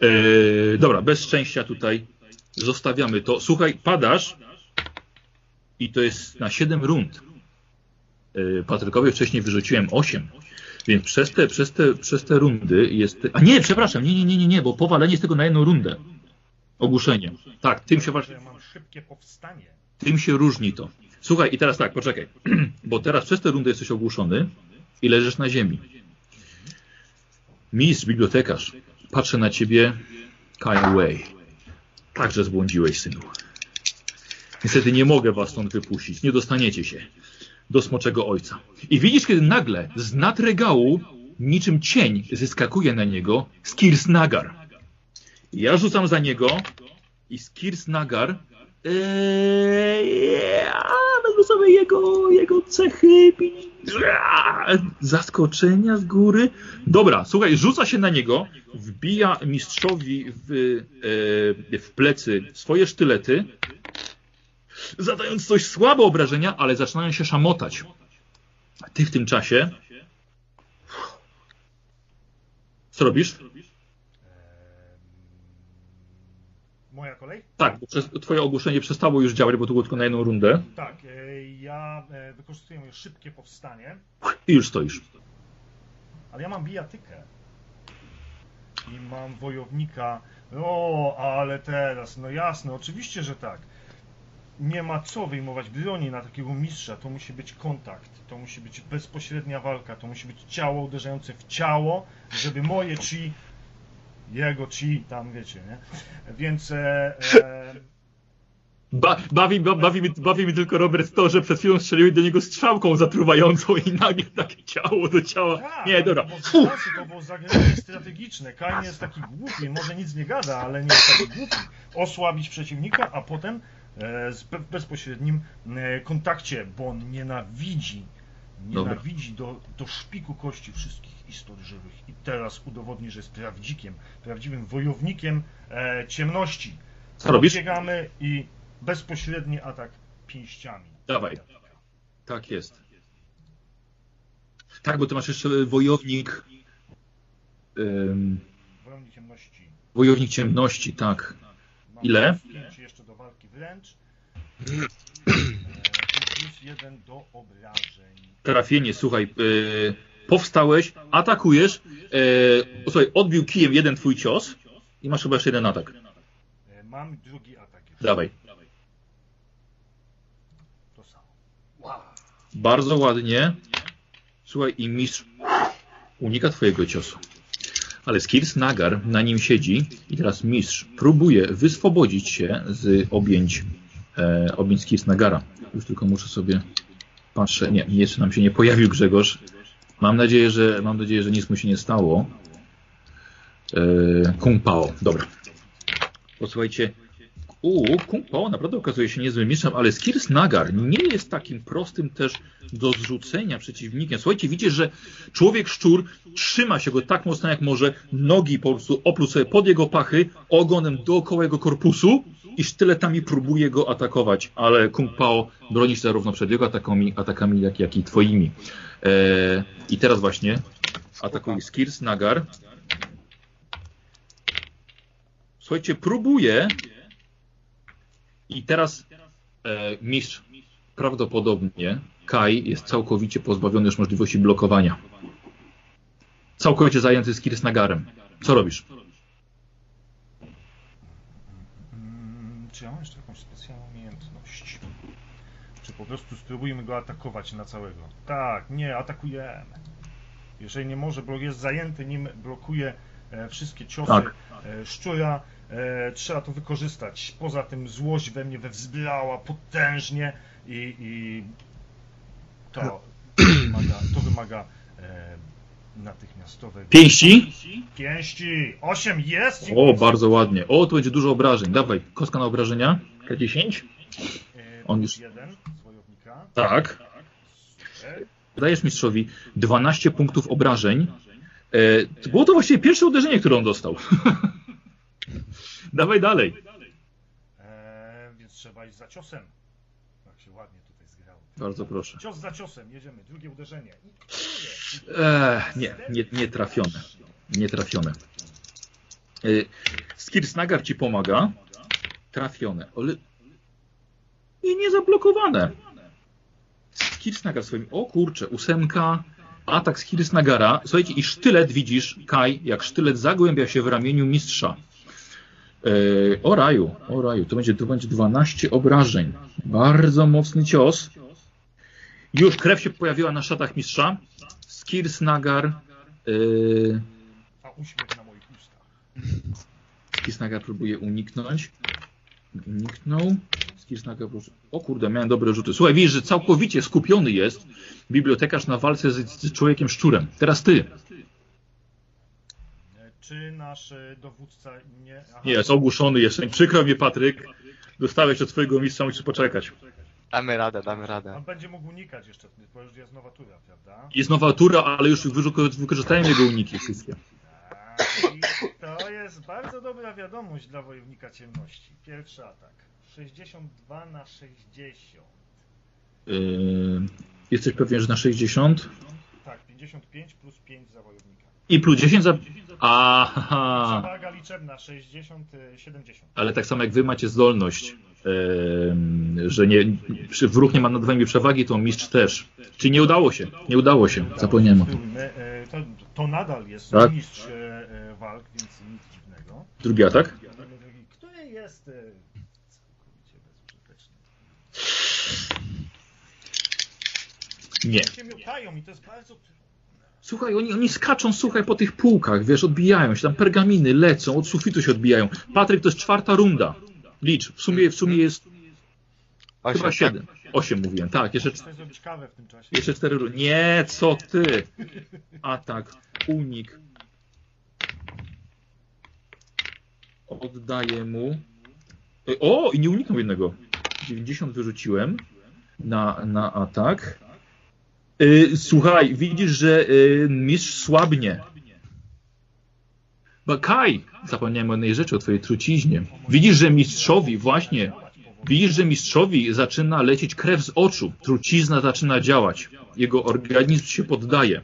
Eee, dobra, bez szczęścia tutaj zostawiamy to. Słuchaj, padasz i to jest na 7 rund. Eee, Patrykowi wcześniej wyrzuciłem 8. Więc przez te, przez te, przez te rundy jest. A nie, przepraszam, nie, nie, nie, nie, nie, bo powalenie jest tylko na jedną rundę. Ogłuszenie. Tak, tym się właśnie. Że mam szybkie powstanie. Tym się różni to. Słuchaj, i teraz tak, poczekaj. Bo teraz przez tę rundę jesteś ogłuszony i leżysz na ziemi. Mistrz, bibliotekarz, patrzę na ciebie, Kyle Way. Także zbłądziłeś, synu. Niestety nie mogę was stąd wypuścić. Nie dostaniecie się do smoczego ojca. I widzisz, kiedy nagle z nad regału, niczym cień, zyskakuje na niego Skirs Nagar. Ja rzucam za niego i Skirs Nagar Eee, wezmę sobie jego, jego cechy, zaskoczenia z góry. Dobra, słuchaj, rzuca się na niego, wbija mistrzowi w, e, w plecy swoje sztylety, zadając coś słabe obrażenia, ale zaczynają się szamotać. Ty w tym czasie. Co robisz? Ehm, Moja kolej? Tak, bo przez, twoje ogłoszenie przestało już działać, bo to było tylko na jedną rundę. Tak, e, ja e, wykorzystuję moje szybkie powstanie, I już stoisz. ale ja mam bijatykę. I mam wojownika. O, ale teraz, no jasne, oczywiście, że tak. Nie ma co wyjmować broni na takiego mistrza. To musi być kontakt, to musi być bezpośrednia walka, to musi być ciało uderzające w ciało, żeby moje chi, jego chi, tam wiecie, nie? Więc e, e, Ba bawi, ba bawi, mi, bawi mi tylko Robert to, że przed chwilą strzeliłeś do niego strzałką zatruwającą i nagle takie ciało do ciała. Tak, Nie, dobra. To było, to było zagranie strategiczne. Kain jest taki głupi, może nic nie gada, ale nie jest taki głupi. Osłabić przeciwnika, a potem e, w bezpośrednim e, kontakcie, bo on nienawidzi. Nienawidzi do, do szpiku kości wszystkich istot żywych. I teraz udowodni, że jest prawdzikiem, prawdziwym wojownikiem e, ciemności. Co robisz? Biegamy i bezpośredni atak pięściami. Dawaj. Tak jest. Tak, bo ty masz jeszcze wojownik. ym, Wojownik ciemności. wojownik ciemności, tak. Ile? pięć jeszcze do walki wręcz. Plus jeden do obrażeń. Trafienie, słuchaj. Yy, powstałeś, atakujesz. Yy, słuchaj, odbił kijem jeden twój cios i masz chyba jeszcze jeden atak. E, mam drugi atak już. Dawaj. To samo. Bardzo ładnie. Słuchaj, i mistrz unika twojego ciosu. Ale Skirs Nagar na nim siedzi i teraz mistrz próbuje wyswobodzić się z objęć, e, objęć Skirs Nagara. Już tylko muszę sobie patrzę. Nie, jeszcze nam się nie pojawił Grzegorz. Mam nadzieję, że mam nadzieję, że nic mu się nie stało. E, Kung Pao, dobra. Posłuchajcie, u, Kung Pao naprawdę okazuje się niezłym mistrzem, ale Skirs Nagar nie jest takim prostym też do zrzucenia przeciwnikiem. Słuchajcie, widzicie, że człowiek szczur trzyma się go tak mocno jak może, nogi po prostu opluł sobie pod jego pachy, ogonem dookoła jego korpusu i sztyletami próbuje go atakować, ale Kung Pao broni się zarówno przed jego atakami, atakami jak, jak i twoimi. E, I teraz właśnie atakuje Skirs Nagar. Słuchajcie, próbuje i teraz e, mistrz prawdopodobnie Kai jest całkowicie pozbawiony już możliwości blokowania. Całkowicie zajęty Skirs Nagarem. Co robisz? Mm, czy ja mam jeszcze jakąś specjalną umiejętność? Czy po prostu spróbujmy go atakować na całego? Tak, nie, atakujemy. Jeżeli nie może, bo jest zajęty nim, blokuje e, wszystkie ciosy Tak. e, szczura, e, trzeba to wykorzystać. Poza tym złość we mnie wezbrała potężnie i, i to wymaga, to wymaga Pięści? pięści. 8 jest! O, bardzo ładnie. O, tu będzie dużo obrażeń. Dawaj, kostka na obrażenia. K10? E, on już-. Tak. Dajesz mistrzowi 12 punktów obrażeń. E, to było to właściwie pierwsze uderzenie, które on dostał. Dawaj dalej. E, więc trzeba iść za ciosem. Tak się ładnie tutaj zgrało. Bardzo proszę. Cios za ciosem, jedziemy. Drugie uderzenie. Eee, nie, nie, nie trafione. Nie trafione. Yy, Skirsnagar ci pomaga. Trafione. Ale... I nie zablokowane. Skirsnagar swoim... O kurczę, ósemka. Atak z Kirsnagara. Słuchajcie, i sztylet widzisz, Kai, jak sztylet zagłębia się w ramieniu mistrza. Yy, o raju, o raju. To będzie, to będzie 12 obrażeń. Bardzo mocny cios. Już krew się pojawiła na szatach mistrza. Skirsnagar. Yy, a uśmiech na moich ustach. Skirsnagar próbuje uniknąć. Uniknął. Skirsnagar próbuje... O kurde, miałem dobre rzuty. Słuchaj, widzisz, że całkowicie skupiony jest bibliotekarz na walce z, z człowiekiem szczurem. Teraz ty. Czy nasz e, dowódca nie... Aha, Nie, jest ogłuszony jeszcze. Przykro mi, Patryk. Dostałeś od twojego mistrza, musisz poczekać. Damy radę, damy On radę. będzie mógł unikać jeszcze, bo już jest nowa tura, prawda? Jest nowa tura, ale już wyrzu- wykorzystałem jego uniki wszystkie. Tak, I to jest bardzo dobra wiadomość dla wojownika ciemności. Pierwszy atak. 62 na 60. Yy, jesteś pewien, że na 60? Tak, 55 plus 5 za wojownika. I plus 10 za... Aha. Przewaga liczebna 60, y, 70. Ale tak samo jak wy macie zdolność, em, że nie, przy- wróg nie ma nad wami przewagi, to mistrz też. Czyli nie udało się, nie udało się, zapomniałem o tym. E, To, to nadal jest Tak. mistrz e, e, walk, więc nic dziwnego. Drugi atak? Który jest e, całkowicie bezużyteczny. Nie. się miotają i to jest bardzo... Słuchaj, oni, oni skaczą, słuchaj, po tych półkach, wiesz, odbijają się, tam pergaminy lecą, od sufitu się odbijają. Patryk, to jest czwarta runda. Licz, w sumie, w sumie jest Osiem, chyba tak? siedem. Osiem mówiłem, tak, jeszcze, zrobić kawę w tym czasie. jeszcze cztery rundy. Nie, co ty? Atak, unik. Oddaję mu. O, i nie uniknął jednego. 90 wyrzuciłem na, na atak. Y, Słuchaj, widzisz, że y, mistrz słabnie. Bo Kaj, zapomniałem o jednej rzeczy, o twojej truciźnie. Widzisz, że mistrzowi, właśnie, widzisz, że mistrzowi zaczyna lecieć krew z oczu. Trucizna zaczyna działać. Jego organizm się poddaje.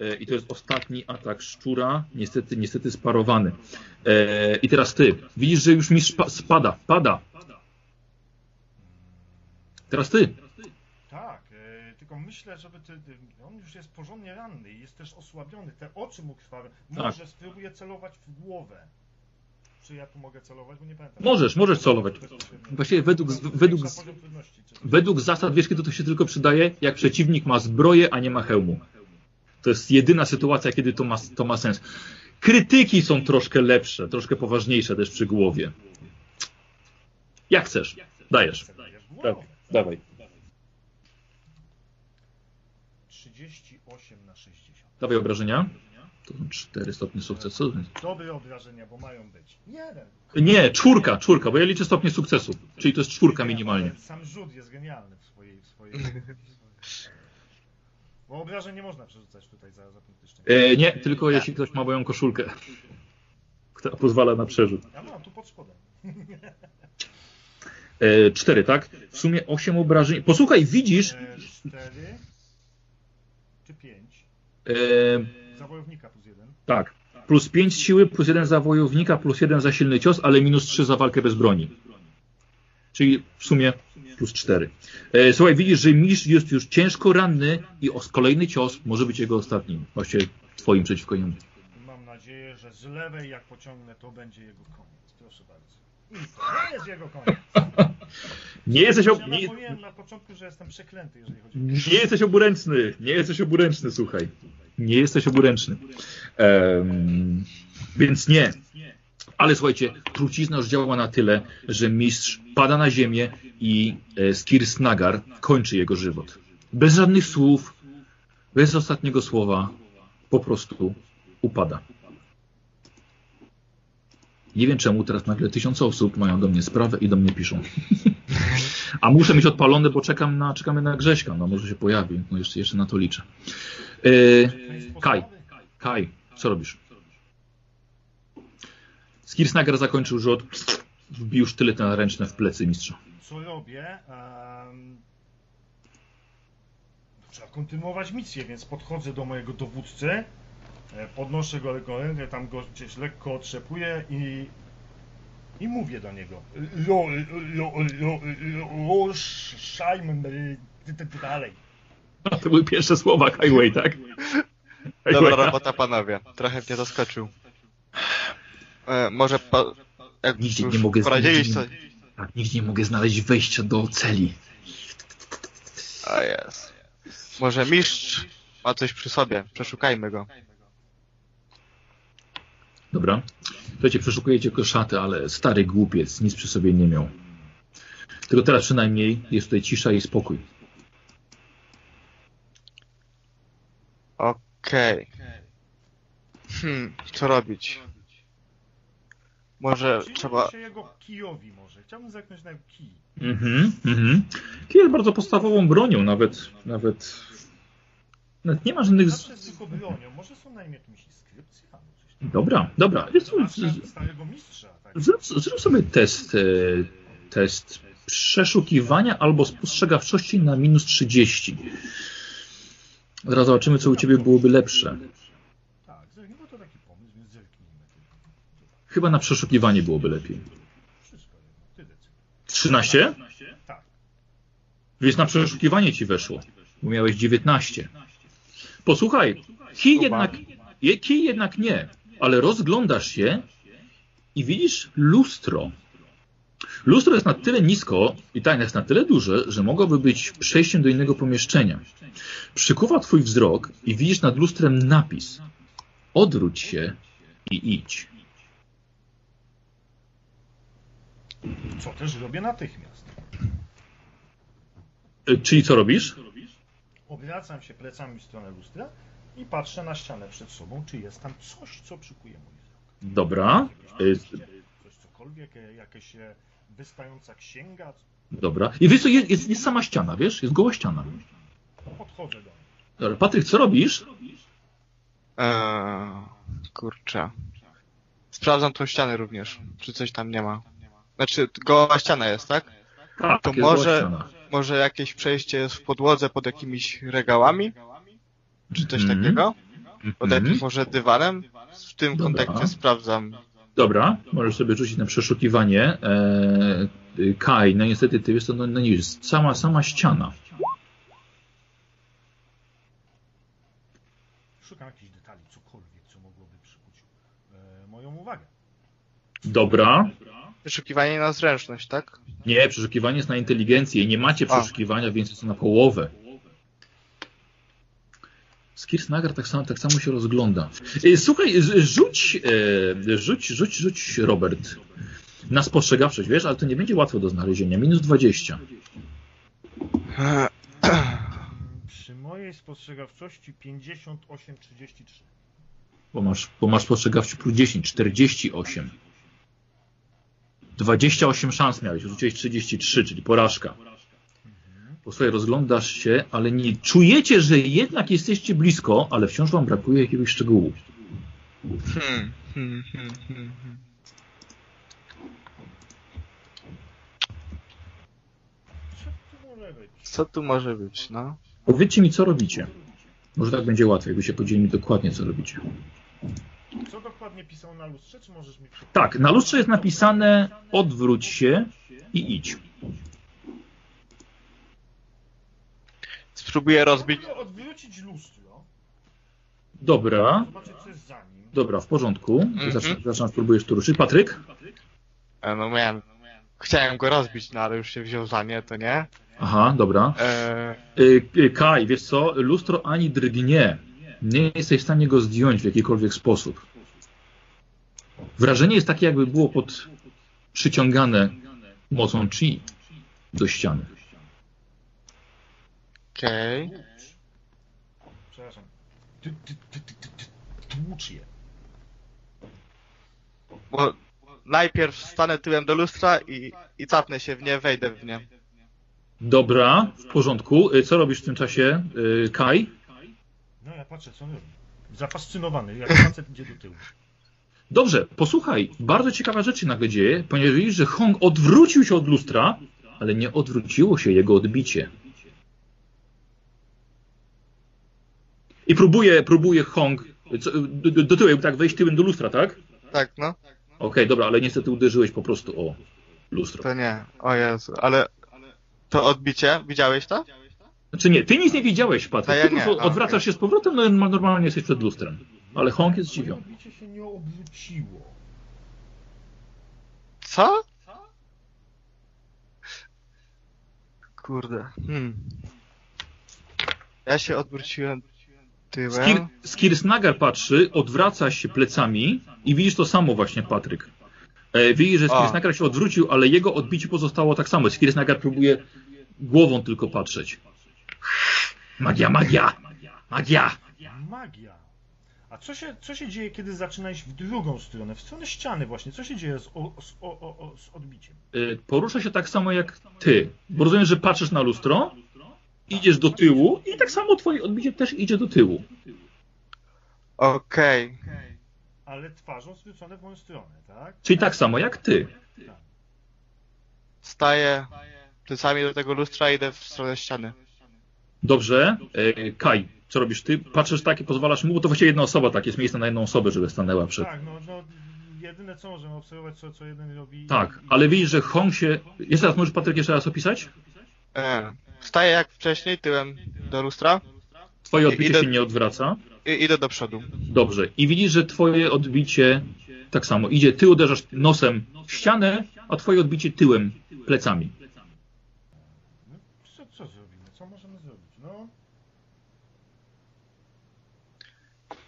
E, I to jest ostatni atak szczura, niestety, niestety sparowany. E, I teraz ty. Widzisz, że już mistrz spa- spada, pada. Teraz ty. Tak, myślę, żeby ty, on już jest porządnie ranny i jest też osłabiony. Te oczy mu krwawe. Może spróbuję celować w głowę. Czy ja tu mogę celować, bo nie pamiętam. Możesz, możesz celować. Właściwie według, według, według zasad, wiesz, kiedy to się tylko przydaje? Jak przeciwnik ma zbroję, a nie ma hełmu. To jest jedyna sytuacja, kiedy to ma, to ma sens. Krytyki są troszkę lepsze, troszkę poważniejsze też przy głowie. Jak chcesz. Dajesz. Tak, dawaj. 38 na 60. Dawaj obrażenia. To są 4 stopnie sukcesu. Dobre obrażenia, bo mają być. Jeden. Nie, czwórka, czwórka, bo ja liczę stopnie sukcesu. Czyli to jest czwórka minimalnie. Sam rzut jest genialny w swojej... W swojej... Bo obrażeń nie można przerzucać tutaj za, za punkty szczęścia. E, nie, tylko jeśli ktoś ma moją koszulkę, która pozwala na przerzut. Ja mam tu pod spodem. E, cztery, tak? W sumie osiem obrażeń. Posłuchaj, widzisz, E, Cztery czy pięć? e, Za wojownika plus jeden. tak, plus pięć siły, plus jeden za wojownika, plus jeden za silny cios, ale minus trzy za walkę bez broni. Czyli w sumie plus cztery. E, słuchaj, widzisz, że mistrz jest już ciężko ranny i os- kolejny cios może być jego ostatnim. Właściwie twoim przeciwko niemu. Mam nadzieję, że z lewej jak pociągnę, to będzie jego koniec. Proszę bardzo. I to nie jest jego koniec. Nie jesteś, ob... Nie, na początku, że jestem przeklęty, jeżeli chodzi o... nie jesteś oburęczny. Nie jesteś oburęczny, słuchaj. Nie jesteś oburęczny. Em, więc nie. Ale słuchajcie, trucizna już działa na tyle, że mistrz pada na ziemię i e, Skirs Nagar kończy jego żywot. Bez żadnych słów, bez ostatniego słowa, po prostu upada. Nie wiem czemu teraz nagle tysiące osób mają do mnie sprawę i do mnie piszą. A muszę mieć odpalone, bo czekam na, czekamy na Grześka. No może się pojawi. No jeszcze, jeszcze na to liczę. E, Kaj, Kaj, co robisz? Skirsnager zakończył rzut, wbił sztylety ręczne w plecy mistrza. Co robię? Em, trzeba kontynuować misję, więc podchodzę do mojego dowódcy, podnoszę go lekko rękę, tam go gdzieś lekko otrzepuję i, i mówię do niego. Y, ty dalej. To były pierwsze słowa Highway, tak? Dobra Highwaya. robota, panowie. Trochę mnie zaskoczył. E, może pa, jak Nigdzie nie mogę znaleźć-. Tak, nigdzie nie mogę znaleźć wejścia do celi. A jest. Może mistrz ma coś przy sobie. Przeszukajmy go. Dobra. Słuchajcie, przeszukujecie koszaty, ale stary głupiec nic przy sobie nie miał. Tylko teraz przynajmniej jest tutaj cisza i spokój. Okej. Hmm, co robić? Może Przyjrzę trzeba... się jego kijowi może. Chciałbym zerknąć na kij. Mhm, mhm. Kij jest bardzo podstawową bronią, nawet, nawet, nawet nie ma żadnych... Zawsze jest tylko bronią. Może są na nim jakimiś inskrypcjami? Dobra, dobra. Starego mistrza. Tak. zrób, zrób sobie test, e, test przeszukiwania albo spostrzegawczości na minus 30. Zaraz zobaczymy, co u Ciebie byłoby lepsze. Tak, zerknij, bo to taki pomysł, więc zerknijmy. Chyba na przeszukiwanie byłoby lepiej. Wszystko jedno, ty decyduj. 13? Tak. Więc na przeszukiwanie ci weszło, bo miałeś 19. Posłuchaj, kij jednak, je- kij jednak nie, ale rozglądasz się i widzisz lustro. Lustro jest na tyle nisko i tak jest na tyle duże, że mogłoby być przejściem do innego pomieszczenia. Przykuwa twój wzrok i widzisz nad lustrem napis. Odwróć się i idź. Co też robię natychmiast. Czyli co robisz? Obracam się plecami w stronę lustra i patrzę na ścianę przed sobą, czy jest tam coś, co przykuje mój wzrok. Dobra. przejście, Coś cokolwiek, e, jakaś e, wystająca księga. Dobra. I wiesz co, jest, jest, jest sama ściana, wiesz? Jest goła ściana. Podchodzę do niej. Dobra, Patryk, co robisz? Eee, kurczę. Sprawdzam tą ścianę również, czy coś tam nie ma. Znaczy, goła ściana jest, tak? Tak, To jest goła może- ściana. Może jakieś przejście jest w podłodze pod jakimiś regałami? Czy coś Mhm. takiego? Pod Mhm. jakimś może dywanem? W tym Dobra. kontekście sprawdzam. Dobra, możesz sobie rzucić na przeszukiwanie. Eee, Kaj, no niestety ty wiesz, to no, no nie jest sama, sama ściana. Szukam jakichś detali, cokolwiek, co mogłoby przykuć e, moją uwagę. Dobra. Wyszukiwanie na zręczność, tak? Nie, przeszukiwanie jest na inteligencję i nie macie A. przeszukiwania, więc jest to na połowę. Skirsnagar tak samo, tak samo się rozgląda. E, Słuchaj, rzuć, e, rzuć, rzuć, rzuć, Robert, na spostrzegawczość, wiesz, ale to nie będzie łatwo do znalezienia. Minus 20. Przy mojej spostrzegawczości 58-33. Bo masz, bo masz spostrzegawczy plus 10, 48. 28 szans miałeś, rzuciłeś 33, czyli porażka. Po sobie rozglądasz się, ale nie czujecie, że jednak jesteście blisko, ale wciąż wam brakuje jakiegoś szczegółu. Hmm, hmm, hmm, hmm, hmm. Co tu może być? Co tu może być, no? Powiedzcie mi, co robicie. Może tak będzie łatwiej, jakby się podzielili dokładnie, co robicie. Co dokładnie pisał na lustrze, czy możesz mi przypomnieć? Tak, na lustrze jest napisane odwróć się i idź. Spróbuję rozbić. Odwrócić lustro, Dobra, zobaczyć co jest za nim. dobra, w porządku. Mhm. Zaczynam, zaczynam spróbujesz tu ruszyć. Patryk? E, no miałem. Chciałem go rozbić, no ale już się wziął za nie, to nie. Aha, dobra. E, Y, y, Kaj, wiesz co, lustro ani drgnie. Nie jesteś w stanie go zdjąć w jakikolwiek sposób. Wrażenie jest takie, jakby było pod przyciągane mocą chi do ściany. Okej. Tłucz. Przepraszam. Ty, ty, ty, ty, ty, ty, tłucz je. Bo najpierw stanę tyłem do lustra i, i capnę się w nie, wejdę w nie. Dobra, w porządku. Y, Co robisz w tym czasie, y, Kaj? No ja patrzę, co on robi. Zafascynowany, jak facet idzie do tyłu. Dobrze, posłuchaj, bardzo ciekawa rzecz się nagle dzieje, ponieważ widzisz, że Hong odwrócił się od lustra, ale nie odwróciło się jego odbicie. I próbuje, próbuje Hong co, do, do tyłu, tak wejść tyłem do lustra, tak? Tak, no. Okej, dobra, ale niestety uderzyłeś po prostu o lustro. To nie. O Jezu, ale to odbicie, widziałeś to? Znaczy nie, ty nic nie widziałeś, Patryk. Ja Ty nie, a, odwracasz okej. się z powrotem, no normalnie jesteś przed lustrem. Ale Hong jest zdziwiony. odbicie się nie obróciło. Co? Kurde. Hmm. Ja się odwróciłem Skir, tyłem. Skirsnagar patrzy, odwraca się plecami i widzisz to samo właśnie, Patryk. E, widzisz, że. Skirsnagar się odwrócił, ale jego odbicie pozostało tak samo. Skirsnagar próbuje głową tylko patrzeć. Magia, magia! Magia! Magia. A co się, co się dzieje, kiedy zaczyna iść w drugą stronę, w stronę ściany właśnie? Co się dzieje z, o, z, o, o, o, z odbiciem? E, porusza się tak samo jak ty. Bo rozumiem, że patrzysz na lustro, idziesz do tyłu i tak samo twoje odbicie też idzie do tyłu. Okej. Ale twarzą zwrócone w moją stronę, tak? Czyli tak samo jak ty. Staję plecami do tego lustra i idę w stronę ściany. Dobrze. E, Kaj, co robisz ty? Patrzysz tak i pozwalasz mu, bo to właściwie jedna osoba, tak, jest miejsce na jedną osobę, żeby stanęła przed. Tak, no, no jedyne co możemy obserwować, co, co jeden robi. Tak, i- ale widzisz, że Hong się... Jeszcze raz, możesz Patryk jeszcze raz opisać? E, staję jak wcześniej, tyłem do lustra Twoje odbicie Idę- się nie odwraca. i idę do przodu. Dobrze. I widzisz, że twoje odbicie tak samo idzie. Ty uderzasz nosem w ścianę, a twoje odbicie tyłem, plecami. No, co, co zrobimy? Co możemy zrobić? No,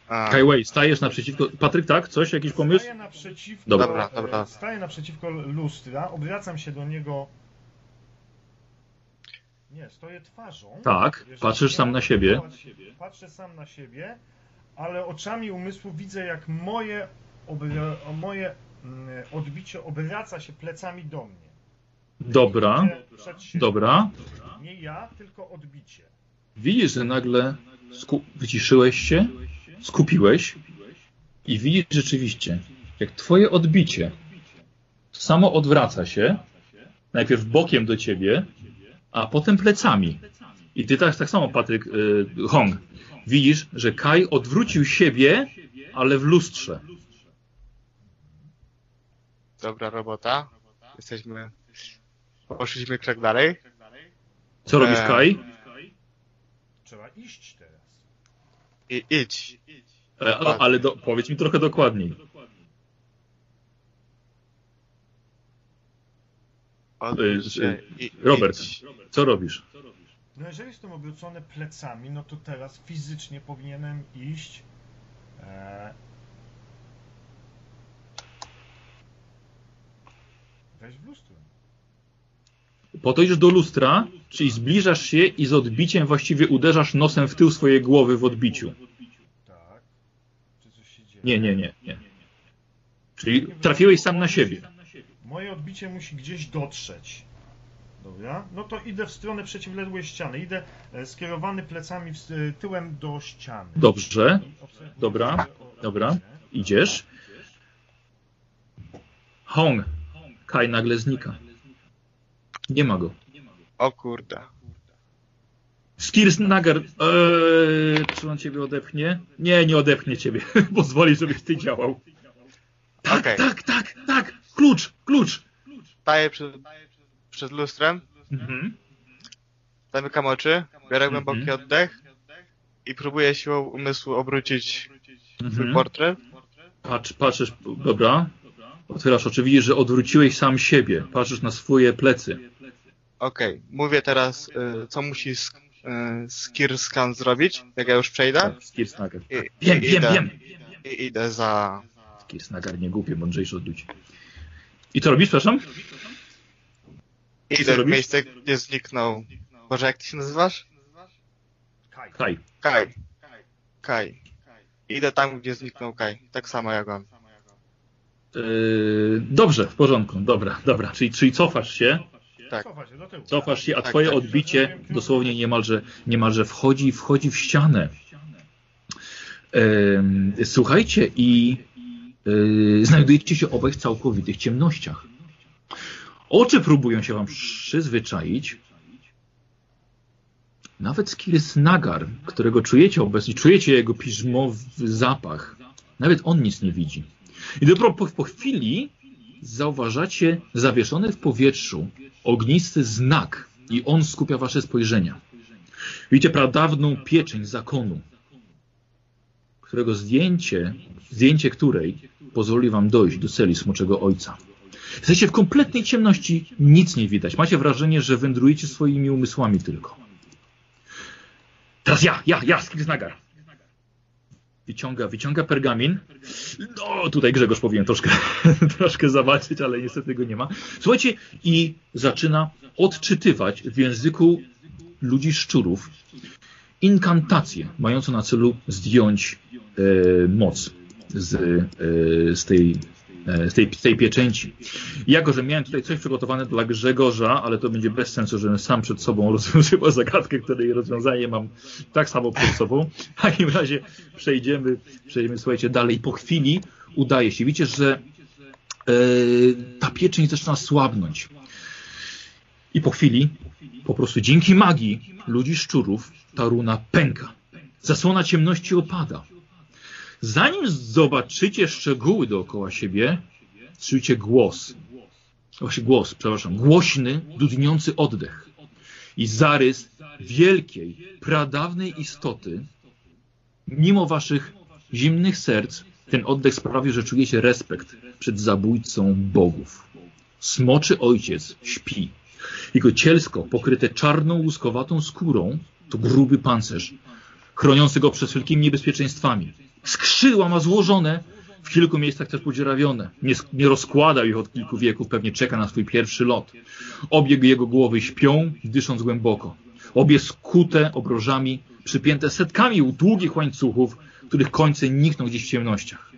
A, Kaiway, stajesz naprzeciwko... Patryk, tak? Coś? Jakiś pomysł? Staję naprzeciwko, Dobra. Dobra, Staję naprzeciwko lustra, obracam się do niego. Nie, stoję twarzą. Tak, patrzysz sam na siebie. Patrzę sam na siebie, ale oczami umysłu widzę, jak moje, obra- moje mm, odbicie obraca się plecami do mnie. Dobra, Widzę przed siebie. dobra. Nie ja, tylko odbicie. Widzisz, że nagle sku... wyciszyłeś się, skupiłeś i widzisz rzeczywiście, jak twoje odbicie samo odwraca się, najpierw bokiem do ciebie, a potem plecami. I ty tak, tak samo, Patryk y, Hong, widzisz, że Kai odwrócił siebie, ale w lustrze. dobra robota. Jesteśmy... Poszliśmy krok dalej. Co robisz, Eee. Kai? Trzeba iść teraz. I idź. E, ale do, powiedz mi trochę dokładniej. Odwróć Y, się y, i Robert, idź. co robisz? No jeżeli jestem obrócony plecami, no to teraz fizycznie powinienem iść. E... Wejść w lustro. Po to idziesz do lustra, czyli zbliżasz się i z odbiciem właściwie uderzasz nosem w tył swojej głowy w odbiciu. Tak. Czy coś się dzieje? Nie, nie, nie, nie. Czyli trafiłeś sam na siebie. Moje odbicie musi gdzieś dotrzeć. Dobra? No to idę w stronę przeciwległej ściany. Idę e, skierowany plecami w, e, tyłem do ściany. Dobrze, dobra, dobra. idziesz. Hong, Kai nagle znika. Nie ma go. O kurde. Skirsnagar, eee, czy on ciebie odepchnie? Nie, nie odepchnie ciebie. Pozwoli, żebyś ty działał. Tak, Okej. tak, tak, tak. Klucz, klucz. Staję przed, przed lustrem, Mhm. zamykam oczy, biorę głęboki Mhm. oddech i próbuję siłą umysłu obrócić swój Mhm. portret. Patrz, patrzysz, dobra. Otwierasz oczy, widzisz, że odwróciłeś sam siebie. Patrzysz na swoje plecy. Okej, mówię teraz, y, co musi sk- y, Skirskan zrobić, jak ja już przejdę. Tak, Skirsnagar. Wiem, wiem, idę, wiem. I idę za... Skirsnagar nie głupie, mądrzejszy od ludzi. I co robisz, przepraszam? Co Idę w robisz? miejsce, gdzie zniknął... Boże, jak ty się nazywasz? Kaj. Kaj. Kaj. Kaj. Idę tam, gdzie zniknął Kaj. Tak samo jak on. Yy, dobrze, w porządku, dobra, dobra. Czyli, czyli cofasz się, Tak. Cofasz się, a Tak, twoje tak. odbicie dosłownie niemalże, niemalże wchodzi, wchodzi w ścianę. Ym, słuchajcie, i yy, znajdujecie się obaj w całkowitych ciemnościach. Oczy próbują się wam przyzwyczaić. Nawet Skiris Nagar, którego czujecie obecnie, czujecie jego piżmowy zapach. Nawet on nic nie widzi. I dopiero po, po chwili zauważacie zawieszony w powietrzu ognisty znak i on skupia wasze spojrzenia. Widzicie pradawną pieczeń zakonu, którego zdjęcie, zdjęcie której pozwoli wam dojść do celi smoczego ojca. Jesteście w kompletnej ciemności, nic nie widać. Macie wrażenie, że wędrujecie swoimi umysłami tylko. Teraz ja, ja, ja, Skrisnagar. Wyciąga, wyciąga pergamin. No, tutaj Grzegorz powinien troszkę, troszkę zawalczyć, ale niestety go nie ma. Słuchajcie, i zaczyna odczytywać w języku ludzi szczurów inkantację mającą na celu zdjąć moc z, e, z tej z tej, z tej pieczęci. Jako, że miałem tutaj coś przygotowane dla Grzegorza, ale to będzie bez sensu, żebym sam przed sobą rozwiązywał zagadkę, której rozwiązanie mam tak samo przed sobą. W takim razie przejdziemy, przejdziemy słuchajcie, dalej. Po chwili udaje się. Widzicie, że e, ta pieczęć zaczyna słabnąć. I po chwili, po prostu dzięki magii ludzi szczurów, ta runa pęka. Zasłona ciemności opada. Zanim zobaczycie szczegóły dookoła siebie, słyszycie głos. Właśnie głos, przepraszam. Głośny, dudniący oddech. I zarys wielkiej, pradawnej istoty, mimo waszych zimnych serc, ten oddech sprawił, że czujecie respekt przed zabójcą bogów. Smoczy ojciec śpi. Jego cielsko pokryte czarną, łuskowatą skórą to gruby pancerz, chroniący go przed wszelkimi niebezpieczeństwami. Skrzydła ma złożone, w kilku miejscach też podziurawione. Nie, nie rozkładał ich od kilku wieków, pewnie czeka na swój pierwszy lot. Obie jego głowy śpią, dysząc głęboko. Obie skute obrożami, przypięte setkami długich łańcuchów, których końce nikną gdzieś w ciemnościach.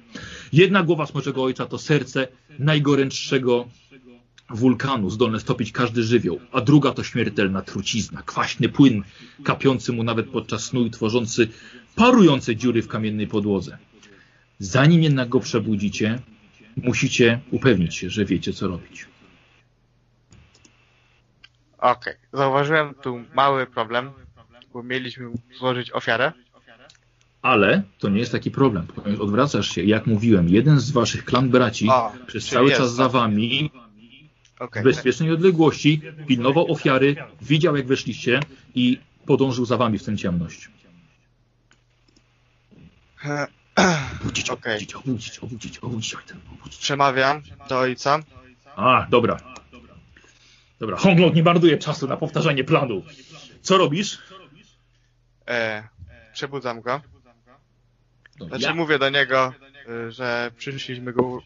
Jedna głowa smoczego ojca to serce najgorętszego wulkanu, zdolne stopić każdy żywioł, a druga to śmiertelna trucizna, kwaśny płyn, kapiący mu nawet podczas snu i tworzący parujące dziury w kamiennej podłodze. Zanim jednak go przebudzicie, musicie upewnić się, że wiecie, co robić. Okej, zauważyłem tu mały problem, bo mieliśmy złożyć ofiarę. Ale to nie jest taki problem, ponieważ odwracasz się, jak mówiłem, jeden z waszych klan braci O, przez cały czas za wami Okej, w bezpiecznej odległości pilnował ofiary, widział jak weszliście i podążył za wami w tę ciemność. Obudzić, Okej. obudzić, obudzić, obudzić, obudzić, obudzić. przemawiam do ojca. A, dobra. Dobra, Honglong nie marnuje czasu na powtarzanie planu. Co robisz? E, przebudzam go. No, Znaczy ja- mówię do niego, y, że przyszliśmy go u-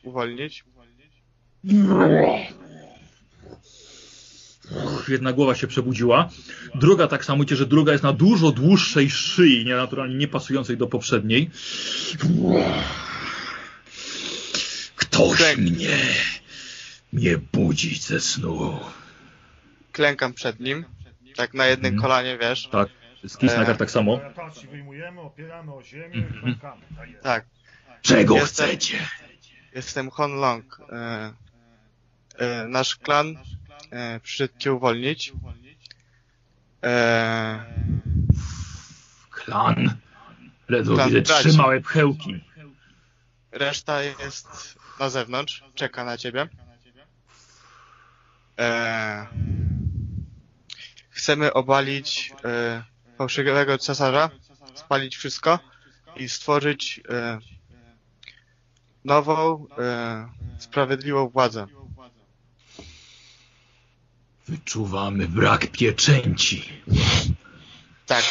uwolnić. Jedna głowa się przebudziła, druga tak samo, widzicie, że druga jest na dużo dłuższej szyi, nienaturalnie niepasującej do poprzedniej. Ktoś Tak. mnie, mnie budzi ze snu. Klękam przed nim. Tak na jednym Mhm. kolanie, wiesz. Tak, Skisnagar E. tak samo. Wyjmujemy, opieramy o ziemię Mhm. klękamy. Tak. Tak. Czego Jestem- chcecie? Jestem Hon Long. E, e, nasz klan e, przyszedł cię uwolnić. E, Klan. Ledwo Klan widzę trzy małe pchełki. reszta jest na zewnątrz, czeka na ciebie. E, chcemy obalić e, fałszywego cesarza, spalić wszystko i stworzyć e, nową, e, sprawiedliwą władzę. Wyczuwamy brak pieczęci. Tak.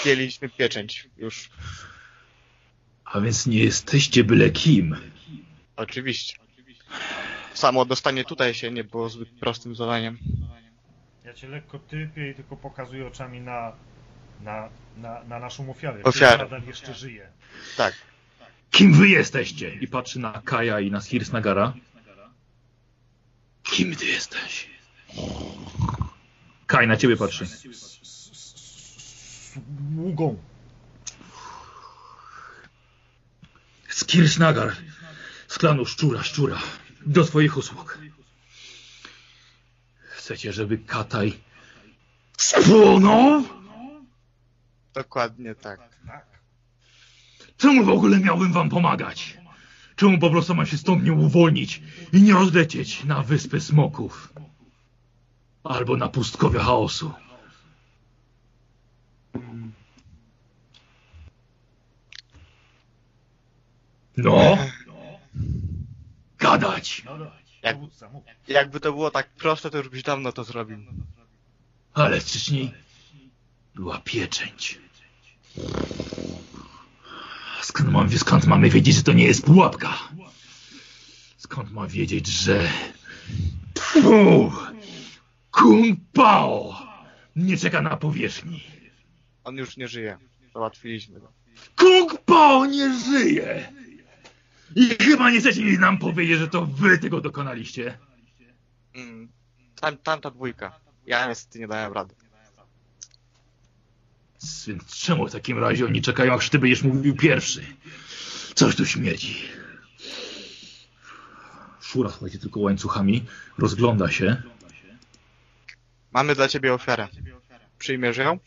Zdjęliśmy pieczęć już. A więc nie jesteście byle kim. Oczywiście. Samo dostanie tutaj się nie było zbyt prostym zadaniem. Ja cię lekko typię i tylko pokazuję oczami na, na, na, na naszą ofiarę. Ofiarę. która nadal jeszcze żyje. Tak. Kim wy jesteście? I patrzy na Kaja i na Skirsnagara. Kim ty jesteś? Kaj na ciebie patrzy. Sługą. Skirsnagar, Z klanu szczura, szczura. Do twoich usług. Chcecie, żeby Kataj spłonął? Dokładnie tak. Tak. Czemu w ogóle miałbym wam pomagać? Czemu po prostu mam się stąd nie uwolnić i nie odlecieć na wyspę smoków? Albo na pustkowie chaosu? No? Gadać! Jak-. Jakby to było tak proste, to już byś dawno to zrobił. Ale wcześniej była pieczęć. Skąd, mam, skąd mamy wiedzieć, że to nie jest pułapka? Skąd mam wiedzieć, że... Tfu! Kung Pao nie czeka na powierzchni. On już nie żyje. Załatwiliśmy go. Kung Pao nie żyje! I chyba nie chcecie nam powiedzieć, że to wy tego dokonaliście. Mm. Tam, tamta dwójka. Ja niestety nie dałem rady. Więc czemu w takim razie oni czekają, aż ty będziesz mówił pierwszy? Coś tu śmierdzi. Szura, słuchajcie, tylko łańcuchami, rozgląda się. Mamy dla ciebie ofiarę. Przyjmiesz ją?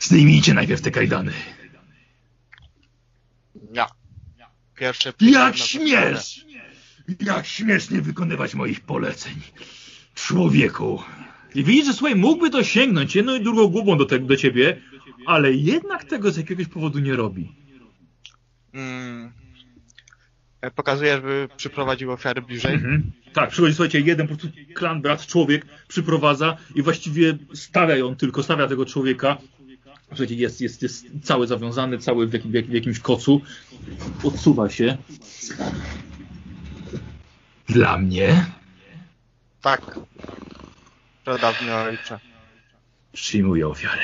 Zdejmijcie najpierw te kajdany. Ja. Pierwsze Jak śmiesz! Jak śmiesz nie wykonywać moich poleceń. Człowieku. I widzisz, że słuchaj, mógłby to sięgnąć jedną i drugą głową do, te, do ciebie, ale jednak tego z jakiegoś powodu nie robi. Mm. E, Pokazujesz, by przyprowadził ofiary bliżej. Mhm. Tak, przychodzi, słuchajcie, jeden po prostu klan, brat, człowiek przyprowadza i właściwie stawia ją tylko, stawia tego człowieka. Słuchajcie, jest, jest, jest cały zawiązany, cały w jakim- w jakimś kocu. Odsuwa się. Dla mnie Tak. Pradawny ojcze. przyjmuję ofiarę.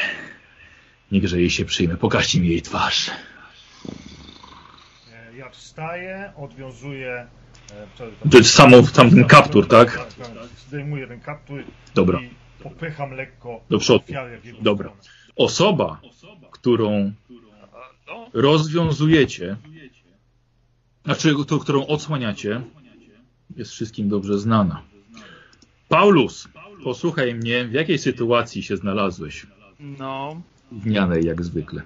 Niechże jej się przyjmie. Pokażcie mi jej twarz. E, Ja wstaję, odwiązuję. e, tam- To jest samo, tam ten kaptur, tak? Zdejmuję ten kaptur Dobra. i popycham lekko Do przodu. ofiarę Dobra. Osoba, którą rozwiązujecie, znaczy, to, którą odsłaniacie, jest wszystkim dobrze znana. Paulus, posłuchaj mnie, w jakiej sytuacji się znalazłeś? No, Gnianej jak zwykle.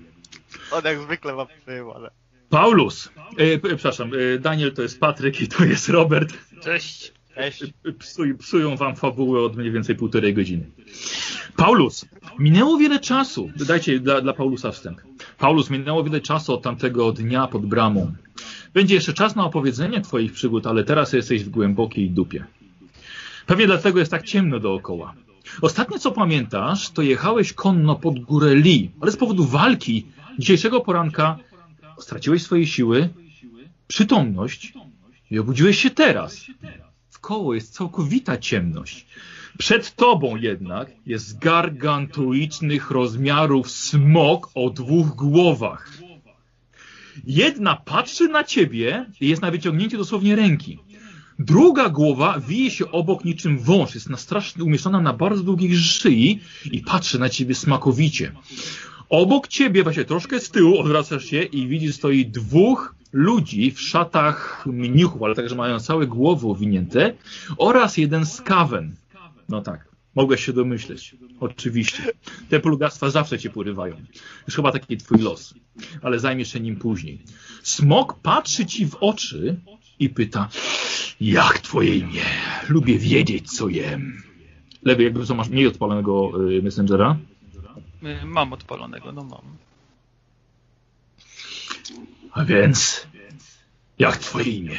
On jak zwykle ma ale... Paulus, e, przepraszam, e, Daniel to jest Patryk i to jest Robert. cześć. Cześć. E, Psuj, psują wam fabułę od mniej więcej półtorej godziny. Paulus, minęło wiele czasu. Dajcie dla, dla Paulusa wstęp. Paulus, minęło wiele czasu od tamtego dnia pod bramą. Będzie jeszcze czas na opowiedzenie twoich przygód, ale teraz jesteś w głębokiej dupie. Pewnie dlatego jest tak ciemno dookoła. Ostatnie co pamiętasz, to jechałeś konno pod górę Lee, ale z powodu walki dzisiejszego poranka straciłeś swoje siły, przytomność i obudziłeś się teraz. Wkoło jest całkowita ciemność. Przed tobą jednak jest gargantuicznych rozmiarów smok o dwóch głowach. Jedna patrzy na ciebie i jest na wyciągnięciu dosłownie ręki. Druga głowa wije się obok niczym wąż, jest na strasznie umieszczona na bardzo długiej szyi i patrzy na ciebie smakowicie. Obok ciebie, właśnie troszkę z tyłu, odwracasz się i widzisz stoi dwóch ludzi w szatach mnichów, ale także mają całe głowy owinięte oraz jeden skawen. No tak, mogłeś się domyśleć. Oczywiście. Te plugastwa zawsze cię porywają. Już chyba taki twój los. Ale zajmiesz się nim później. Smok patrzy ci w oczy i pyta jak twoje imię? Lubię wiedzieć, co jem. Lewy, jakby co masz mniej odpalonego y, Messengera. Y, Mam odpalonego, no mam. A więc, jak twoje imię?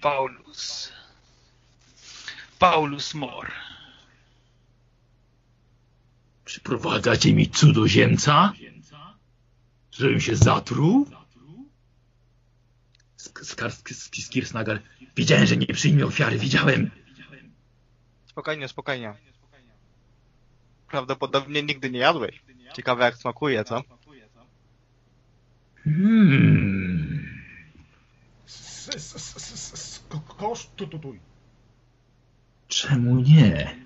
Paulus. Paulus Mor. Przyprowadzacie mi cudzoziemca? Żebym się zatruł? Sk- Skar- sk- Skirsnagar. Widziałem, że nie przyjmie ofiary, widziałem. Spokojnie, spokojnie. Prawdopodobnie nigdy nie jadłeś. Ciekawe jak smakuje, co? Hmm. S- s- s- s- s- ko- Kosz, tu, tu, tu. Czemu nie?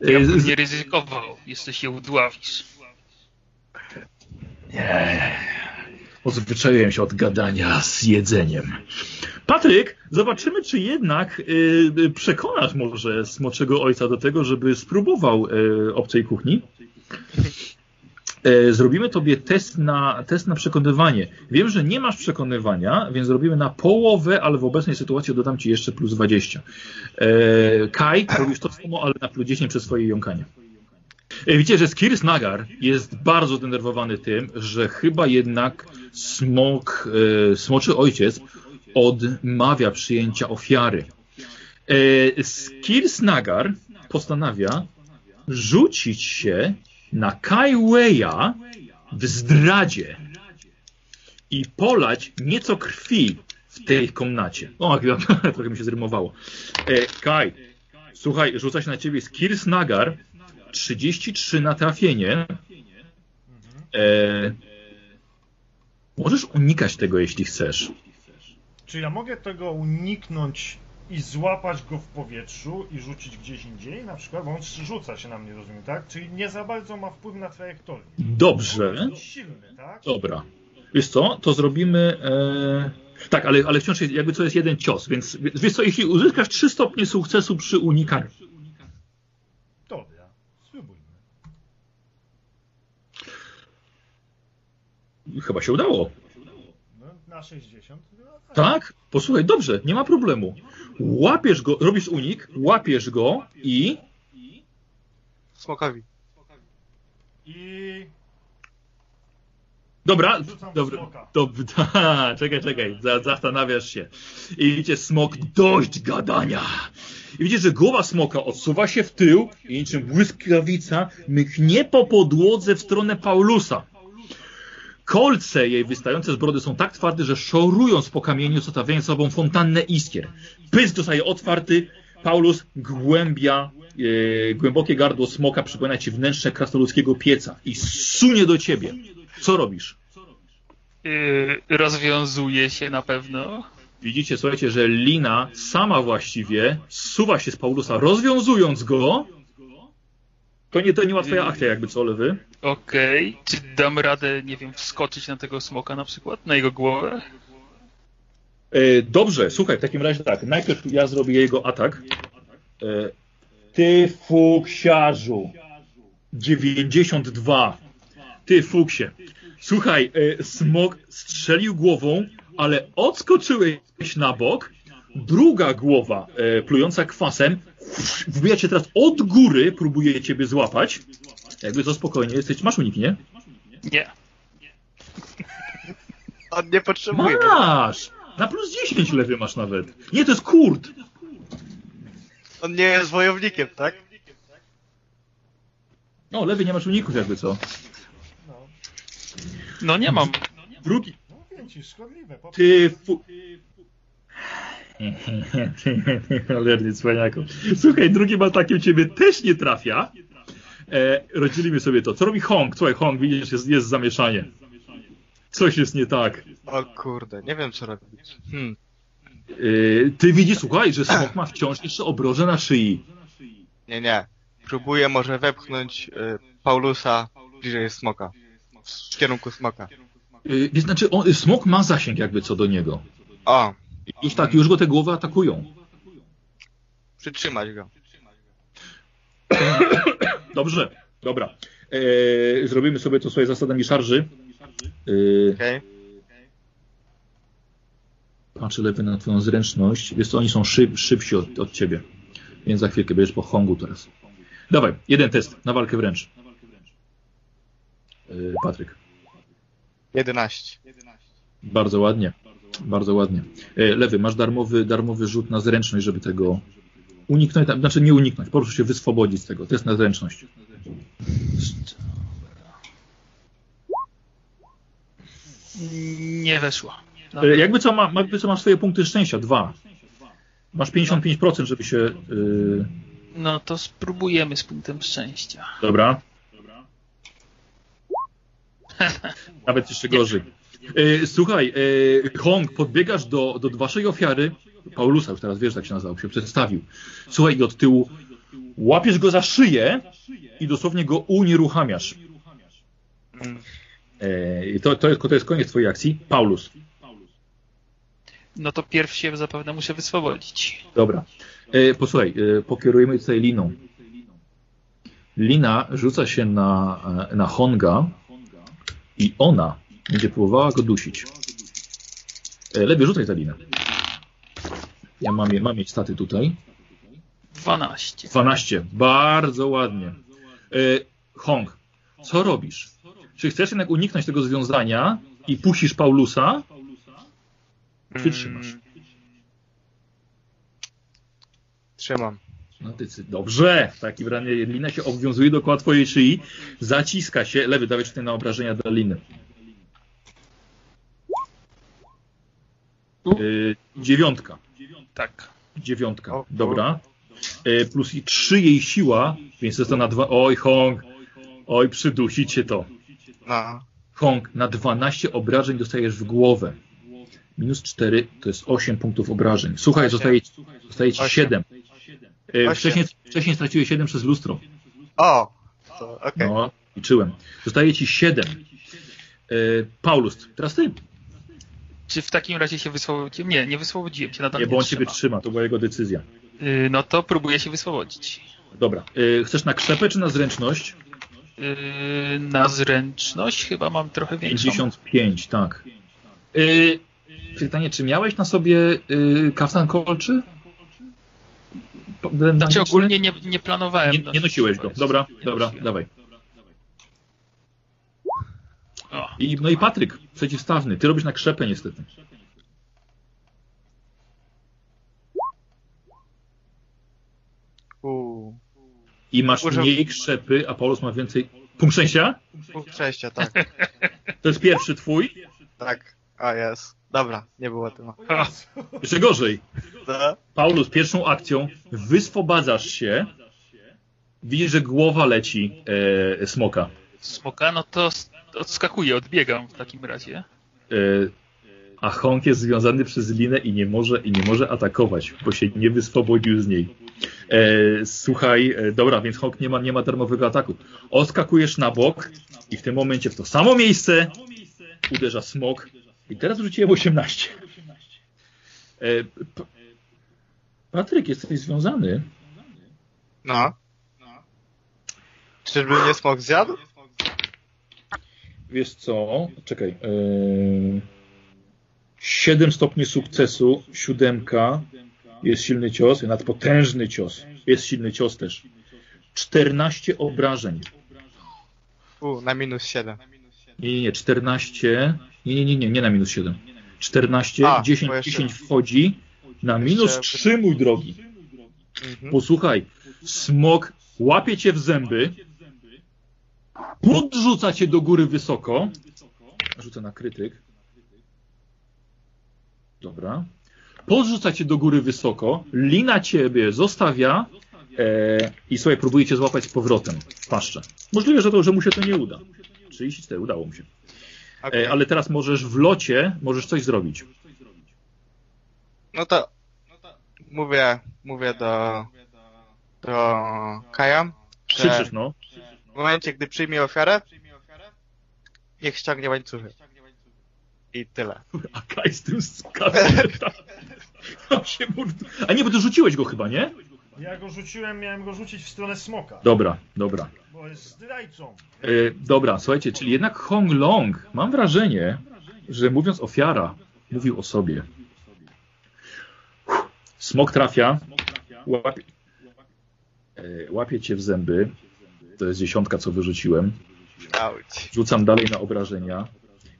Ja Y, bym z- nie ryzykował. Jesteś jełdławisz. Nie. Odzwyczaiłem się od gadania z jedzeniem. Patryk, zobaczymy, czy jednak y, przekonasz może smoczego ojca do tego, żeby spróbował y, obcej kuchni. E, Zrobimy tobie test na, test na przekonywanie. Wiem, że nie masz przekonywania, więc zrobimy na połowę, ale w obecnej sytuacji dodam ci jeszcze plus 20. E, Kai, robisz to samo, ale na plus 10 przez swoje jąkanie. E, Widzicie, że Skirs Nagar jest bardzo zdenerwowany tym, że chyba jednak smok, e, smoczy ojciec odmawia przyjęcia ofiary. E, Skirs Nagar postanawia rzucić się na Kaiweya w zdradzie i polać nieco krwi w tej komnacie. O, trochę mi się zrymowało. E, Kai, słuchaj, rzuca się na ciebie Skirs Nagar, 33 na trafienie. E, możesz unikać tego, jeśli chcesz. Czy ja mogę tego uniknąć i złapać go w powietrzu i rzucić gdzieś indziej na przykład? Bo on rzuca się na mnie, rozumiem, tak? Czyli nie za bardzo ma wpływ na trajektorię. Dobrze. On jest silny, tak? Dobra. Wiesz co, to zrobimy... E... Tak, ale, ale wciąż jest, jakby to jest jeden cios, więc wiesz co, jeśli uzyskasz 3 stopnie sukcesu przy unikaniu, Dobra, spróbujmy. Chyba się udało. No, na 60. No, tak. Tak? Posłuchaj, dobrze, nie ma problemu. Łapiesz go, robisz unik, łapiesz go i... Smokowi. I Dobra, dobra, smoka. dobra, czekaj, czekaj, za, zastanawiasz się. I widzicie, smok, dość gadania. I widzicie, że głowa smoka odsuwa się w tył i niczym błyskawica mknie po podłodze w stronę Paulusa. Kolce jej wystające z brody są tak twarde, że szorując po kamieniu, zostawiają sobą fontannę iskier. Pysk zostaje otwarty, Paulus głębia, e, głębokie gardło smoka przypomina ci wnętrze krasnoludzkiego pieca i sunie do ciebie. Co robisz? Yy, rozwiązuje się na pewno. Widzicie, słuchajcie, że lina sama właściwie zsuwa się z Paulusa, rozwiązując go. To nie, to nie ma twoja akcja jakby co, lewy. Okej. Czy dam radę, nie wiem, wskoczyć na tego smoka na przykład? Na jego głowę? E, dobrze, słuchaj, w takim razie tak. Najpierw ja zrobię jego atak. E, ty fuksiarzu. 92. Ty fuksie. Słuchaj, e, smok strzelił głową, ale odskoczyłeś na bok. Druga głowa, e, plująca kwasem, wbija cię teraz od góry, próbuje ciebie złapać. Jakby to spokojnie jesteś. Masz unik, nie? Nie. On nie potrzebuje. Masz! Na plus 10 lewy masz nawet. Nie, to jest kurt. On nie jest wojownikiem, tak? No, lewy nie masz uników jakby co. no, nie mam. Drugi. no mówię ci, szkodliwe. Po... Ty fu... Cholerny cwaniaku. Słuchaj, drugi atakiem ciebie też nie trafia. E, rozdzielimy sobie to. Co robi Hong? Słuchaj, Hong, widzisz, jest, jest zamieszanie. Coś jest nie tak. O kurde, nie wiem co robić. Hmm. E, ty widzisz, słuchaj, że smok ma wciąż jeszcze obroże na szyi. Nie, nie. Próbuję może wepchnąć y, Paulusa bliżej smoka. W kierunku smoka. E, więc znaczy, on, smok ma zasięg jakby co do niego. O, Już tak, już go te głowy atakują. przytrzymać go. Dobrze, dobra. E, zrobimy sobie to swoje zasadami szarży. E? Patrzę lepiej na twoją zręczność. Wiesz co, oni są szyb, szybsi od, od ciebie. Więc za chwilkę będziesz po Hongu teraz. Dawaj, jeden test na walkę wręcz. Yy, Patryk. 11. Bardzo ładnie. Bardzo ładnie. Yy, lewy, masz darmowy, darmowy rzut na zręczność, żeby tego uniknąć. tam- Znaczy nie uniknąć, po prostu się wyswobodzić z tego. Test na zręczność. Nie weszło. Yy, jakby co, ma, jakby co masz swoje punkty szczęścia, dwa. Masz 55%, żeby się... Yy, No to spróbujemy z punktem szczęścia. Dobra. Nawet jeszcze gorzej. E, słuchaj, e, Hong, podbiegasz do, do waszej ofiary, Paulusa, już teraz wiesz, jak się nazywał, się przedstawił. Słuchaj, i od tyłu łapiesz go za szyję i dosłownie go unieruchamiasz. Mm. E, i to, to, jest, to jest koniec twojej akcji. Paulus. No to pierw się zapewne muszę wyswobodzić. Dobra. Posłuchaj, pokierujemy tutaj liną. Lina rzuca się na, na Honga i ona będzie próbowała go dusić. E, Lepiej rzucaj linę. Ja mam, mam mieć staty tutaj. 12. 12. Bardzo ładnie. E, Hong, co robisz? Czy chcesz jednak uniknąć tego związania i puścisz Paulusa? Czy trzymasz? Mm. Trzymam. No ty, dobrze. W takim razie lina się obwiązuje dookoła twojej szyi, zaciska się. Lewy, dawaj tutaj na obrażenia dla liny. Yy, dziewiątka. Tak. Dziewiątka. Dobra. Yy, plus i trzy jej siła, więc jest to na dwa. Oj, Hong. Oj, przydusi cię to. No. Hong, na 12 obrażeń dostajesz w głowę. Minus 4 to jest 8 punktów obrażeń. Słuchaj, zostaje, zostaje ci Osiem. 7. Yy, Osiem. wcześniej, wcześniej straciłeś 7 przez lustro. O! Okej. No, liczyłem. Zostaje ci 7. Yy, Paulus, teraz ty. Czy w takim razie się wyswobodziłem? Nie, nie wyswobodziłem się. Nadal Nie, bo on ciebie trzyma. trzyma, to była jego decyzja. Y, No to próbuję się wyswobodzić. Dobra. Yy, chcesz na krzepę czy na zręczność? Y, Na zręczność chyba mam trochę większą. 55, tak. Yy, pytanie, czy miałeś na sobie yy, kaftan kolczy? Znaczy ogólnie nie, nie planowałem. Nie, nie nosiłeś go. Dobra, dobra, dawaj. I, no i Patryk, przeciwstawny. Ty robisz na krzepę niestety. Uuu. I masz mniej krzepy, a Paulus ma więcej. Punkt szczęścia? Punkt przejścia, tak. To jest pierwszy twój. tak. A jest. Dobra, nie było tym. A. Jeszcze gorzej. Paulus, pierwszą akcją wyswobadzasz się. Widzisz, że głowa leci e, smoka. Smoka, no to odskakuję, odbiegam w takim razie. E, a Honk jest związany przez linę i nie może i nie może atakować, bo się nie wyswobodził z niej. E, słuchaj, e, dobra, więc Honk nie ma, nie ma darmowego ataku. Odskakujesz na bok i w tym momencie w to samo miejsce uderza smok. I teraz rzuciłem 18. E, P- Patryk, jesteś związany. No. Czyżby mnie smok zjadł? Wiesz co? Czekaj. Yy... 7 stopni sukcesu, siódemka. Jest silny cios, nadpotężny cios. Jest silny cios też. 14 obrażeń. U, na minus 7. Nie, nie, nie, 14. Nie, nie, nie, nie, nie na minus 7. 14, A, bo 10, jeszcze- 10 wchodzi. Na minus jeszcze- 3, mój drogi. Mhm. Posłuchaj, smok łapie cię w zęby, podrzuca cię do góry wysoko. Rzucę na krytyk. Dobra. Podrzuca cię do góry wysoko, lina ciebie zostawia e, i sobie próbuje cię złapać z powrotem w paszczę. Możliwe, że to, że mu się to nie uda. 34, udało mu się. E, ale teraz możesz w locie, możesz coś zrobić. No to mówię, mówię do, do Kaja, że Krzyczysz, no. W momencie, gdy przyjmie ofiarę, niech ściągnie łańcuchy. I tyle. A Kaj z tym skazem. A nie, bo ty rzuciłeś go chyba, nie? Ja go rzuciłem, miałem go rzucić w stronę smoka, Dobra, dobra. bo jest zdrajcą. E, dobra, słuchajcie, czyli jednak Hong Long, mam wrażenie, że mówiąc ofiara, mówił o sobie. Smok trafia, łapie, e, łapie cię w zęby. To jest dziesiątka, co wyrzuciłem. Rzucam dalej na obrażenia.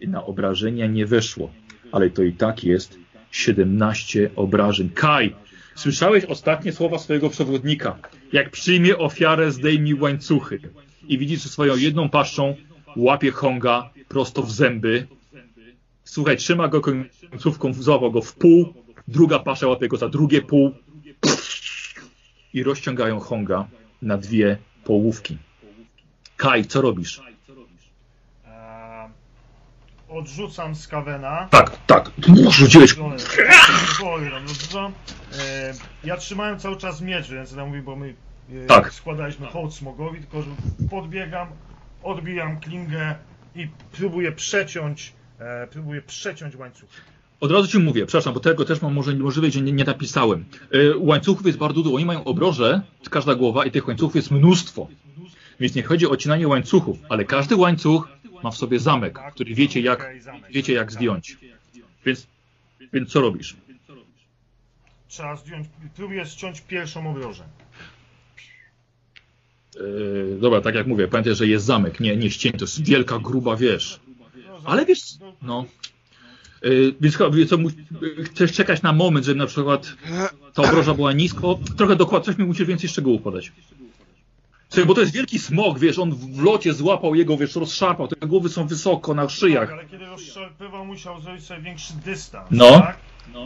I na obrażenia nie weszło, ale to i tak jest 17 obrażeń. Kaj, słyszałeś ostatnie słowa swojego przewodnika. Jak przyjmie ofiarę, zdejmij łańcuchy. I widzisz, że swoją jedną paszczą łapie Honga prosto w zęby. Słuchaj, trzyma go końcówką, złapał go w pół. Druga pasza łapie go za drugie pół. I rozciągają Honga na dwie połówki. Kaj, co robisz? Eee, odrzucam skawena. Tak, tak. Rzuciłeś. Stronę- Powiem, odrzucam. Eee, ja trzymałem cały czas miecz, więc ja mówię, bo my e, Tak. składaliśmy hołd smogowi, tylko że podbiegam, odbijam klingę i próbuje przeciąć, e, próbuje przeciąć łańcuch. Od razu ci mówię, przepraszam, bo tego też mam może możliwe, że nie, nie napisałem. E, łańcuchów jest bardzo dużo. Oni mają obroże, każda głowa, i tych łańcuchów jest mnóstwo. Więc nie chodzi o odcinanie łańcuchów, ale każdy łańcuch ma w sobie zamek, który wiecie jak, wiecie jak zdjąć. Więc, więc co robisz? Trzeba zdjąć, próbuję ściąć pierwszą obrożę. E, dobra, tak jak mówię, pamiętaj, że jest zamek, nie, nie ścień, to jest wielka, gruba wież. Ale wiesz, no. Yy, więc co, yy, chcesz czekać na moment, żeby na przykład ta obroża była nisko. Trochę dokładnie, coś mi musisz więcej szczegółów podać. Słuchaj, bo to jest wielki smog, wiesz, on w locie złapał jego, wiesz, rozszarpał, te głowy są wysoko na Tak, szyjach. ale kiedy rozszarpywał, musiał zrobić sobie większy dystans. No. Tak?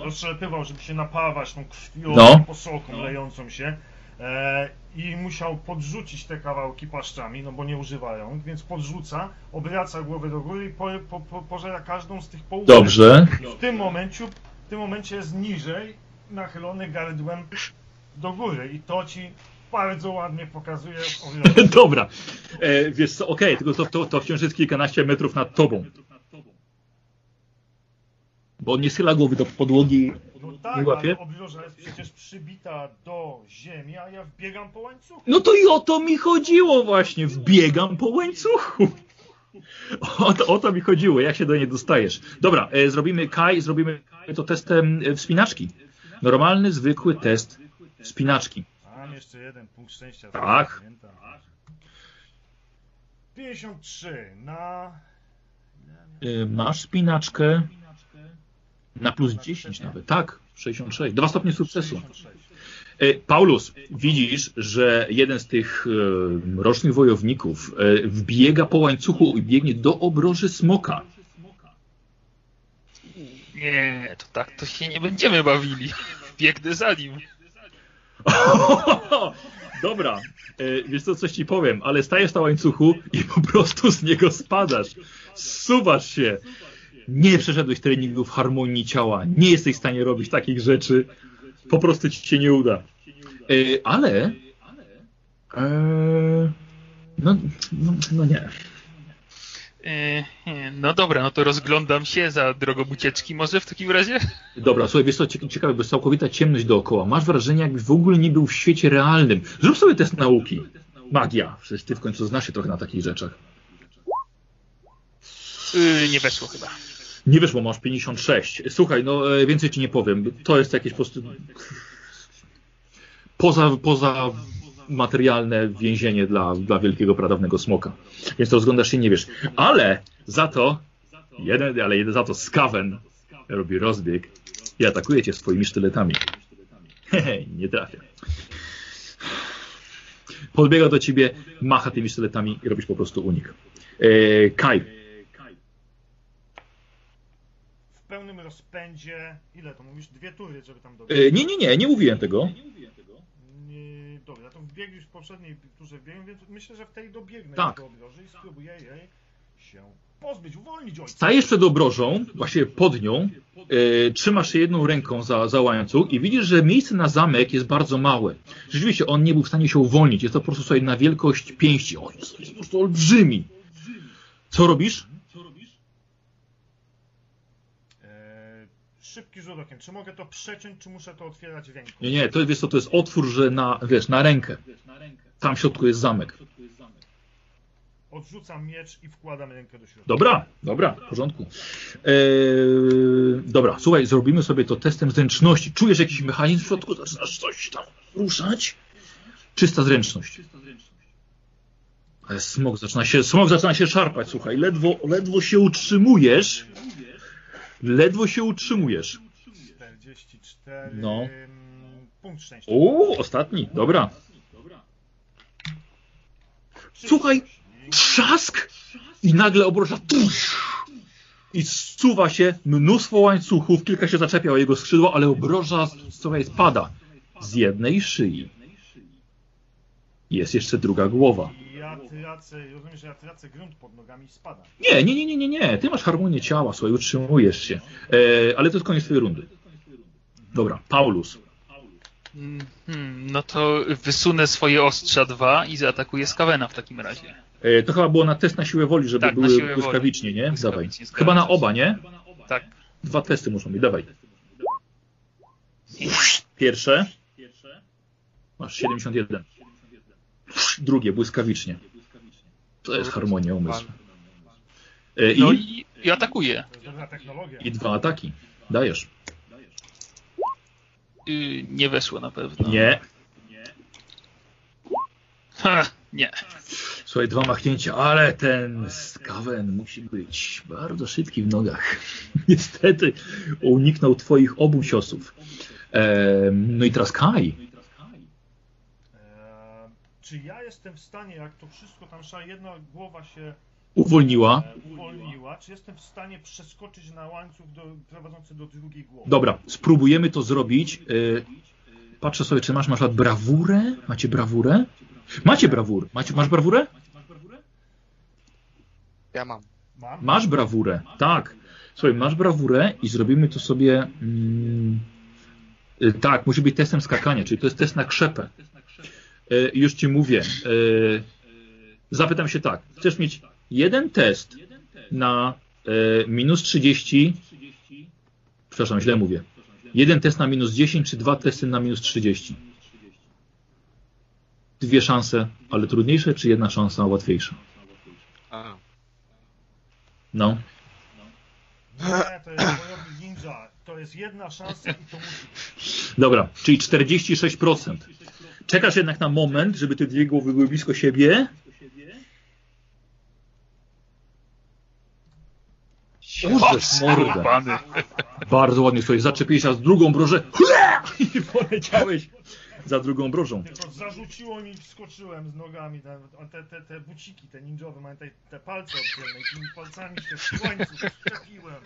Rozszarpywał, żeby się napawać tą krwią, No. tą posoką lejącą się. E, I musiał podrzucić te kawałki paszczami, no bo nie używają, więc podrzuca, obraca głowę do góry i po, po, po, pożera każdą z tych połówek. Dobrze. W tym momencie, w tym momencie jest niżej, nachylony gardłem do góry i to ci bardzo ładnie pokazuje. Dobra. E, wiesz co, okej, tylko to, to, to wciąż jest kilkanaście metrów nad tobą. Bo on nie schyla głowy do podłogi. No Nie tak, łapie? ale obroża jest przecież przybita do ziemi, a ja wbiegam po łańcuchu. No to i o to mi chodziło właśnie. Wbiegam po łańcuchu. O to, o to mi chodziło, jak się do niej dostajesz. Dobra, e, zrobimy Kai, zrobimy to testem e, wspinaczki. Normalny, zwykły test wspinaczki. Jeszcze jeden punkt szczęścia. Tak. Pamiętam. 53 na... E, Masz wspinaczkę na plus 10 nawet. Tak, 66. Dwa stopnie sukcesu. 66. E, Paulus, widzisz, że jeden z tych e, mrocznych wojowników wbiega po łańcuchu i biegnie do obroży smoka. Nie, to tak to się nie będziemy bawili. Biegnę za nim. Dobra, e, wiesz co, coś ci powiem, ale stajesz na łańcuchu i po prostu z niego spadasz. Zsuwasz się. Nie przeszedłeś treningów harmonii ciała. Nie jesteś w stanie robić takich rzeczy. Po prostu ci się nie uda. E, ale... E, no, no, no nie. E, No dobra, no to rozglądam się za drogą ucieczki może w takim razie? Dobra, słuchaj, wiesz co, cie- ciekawe, bo jest całkowita ciemność dookoła. Masz wrażenie, jakbyś w ogóle nie był w świecie realnym. Zrób sobie test nauki. Magia. Przecież ty w końcu znasz się trochę na takich rzeczach. Yy, nie weszło chyba. Nie wiesz, bo masz 56. Słuchaj, no e, więcej ci nie powiem. To jest jakieś po prostu poza, poza materialne więzienie dla, dla wielkiego pradawnego smoka. Więc to rozglądasz się nie wiesz. Ale za to jeden, ale jeden za to Skaven robi rozbieg i atakuje cię swoimi sztyletami. Hehe, nie trafia. Podbiega do ciebie, macha tymi sztyletami i robisz po prostu unik. E, Kai, W pełnym rozpędzie... Ile to mówisz? Dwie tury, żeby tam dobiec. e, nie, nie, nie, nie mówiłem tego. Nie, dobra, to wbiegł już w poprzedniej turze wbiegłem, więc myślę, że w tej dobiegnę Tak. do obroży i spróbuję jej się pozbyć, uwolnić ojca. Stajesz przed obrożą, właściwie pod nią, e, trzymasz się jedną ręką za, za łańcuch i widzisz, że miejsce na zamek jest bardzo małe. Rzeczywiście on nie był w stanie się uwolnić, jest to po prostu sobie na wielkość pięści. O, jest, jest po prostu olbrzymi. Co robisz? E, szybki rzut okiem. Czy mogę to przeciąć, czy muszę to otwierać ręką? Nie, nie, to, wiesz co, to jest otwór, że na, wiesz, na rękę. Tam w środku jest zamek. Odrzucam miecz i wkładam rękę do środka. Dobra, dobra, w porządku. Eee, dobra, słuchaj, zrobimy sobie to testem zręczności. Czujesz jakiś mechanizm w środku? Zaczynasz coś tam ruszać? Czysta zręczność. Ale smok zaczyna się, smok zaczyna się szarpać, słuchaj, ledwo, ledwo się utrzymujesz. Ledwo się utrzymujesz. 44. No. mm, Punkt szczęścia. O, ostatni, dobra. Słuchaj, trzask i nagle obroża i zsuwa się mnóstwo łańcuchów, kilka się zaczepia o jego skrzydło, ale obroża słuchaj, spada z jednej szyi. Jest jeszcze druga głowa. Ja tracę, rozumiem, że ja tracę grunt pod nogami i spadam. Nie, nie, nie, nie, nie, nie. Ty masz harmonię ciała, słuchaj, utrzymujesz się. E, ale to jest koniec twojej rundy. Dobra, Paulus. Mm, Hmm, no to wysunę swoje ostrza dwa i zaatakuję Skawena w takim razie. E, to chyba było na test na siłę woli, żeby Tak, były błyskawicznie, nie? Dawaj. Chyba na oba, nie? Tak. Dwa testy muszą być, dawaj. Pierwsze. Masz 71. Drugie, błyskawicznie. To jest harmonia umysłu. E, No I, i, i atakuje. I dwa ataki. Dajesz. Y, nie weszło na pewno. Nie. Ha, nie. Słuchaj, dwa machnięcia, ale ten skawen musi być bardzo szybki w nogach. Niestety uniknął twoich obu ciosów. Em, no i teraz Kai. Czy ja jestem w stanie, jak to wszystko tam szła, jedna głowa się Uwolniła. e, uwolniła, czy jestem w stanie przeskoczyć na łańcuch do, prowadzący do drugiej głowy? Dobra, spróbujemy to zrobić. Y, Patrzę sobie, czy masz, masz lat brawurę? Macie brawurę? Macie brawurę. Macie, masz brawurę? Ja mam. Mam? Masz brawurę, tak. Słuchaj, masz brawurę i zrobimy to sobie. Mm, y, tak, musi być testem skakania, czyli to jest test na krzepę. Y, już ci mówię. Y, zapytam się tak. Chcesz mieć jeden test na y, minus 30. Przepraszam, źle mówię. Jeden test na minus 10, czy dwa testy na minus 30? Dwie szanse, ale trudniejsze, czy jedna szansa łatwiejsza? A. No. Nie, to jest ninja. To jest jedna szansa i to musi. Dobra, czyli 46%. Czekasz jednak na moment, żeby te dwie głowy były blisko siebie. Mordę. Pany. Bardzo ładnie sobie zaczepiłeś się z drugą brożę. I poleciałeś za drugą brożą. Tylko zarzuciło mi, wskoczyłem z nogami. Te, te, te, buciki, te ninjowe, mają te, te palce oddzielne tymi palcami się w końcu szczepiłem.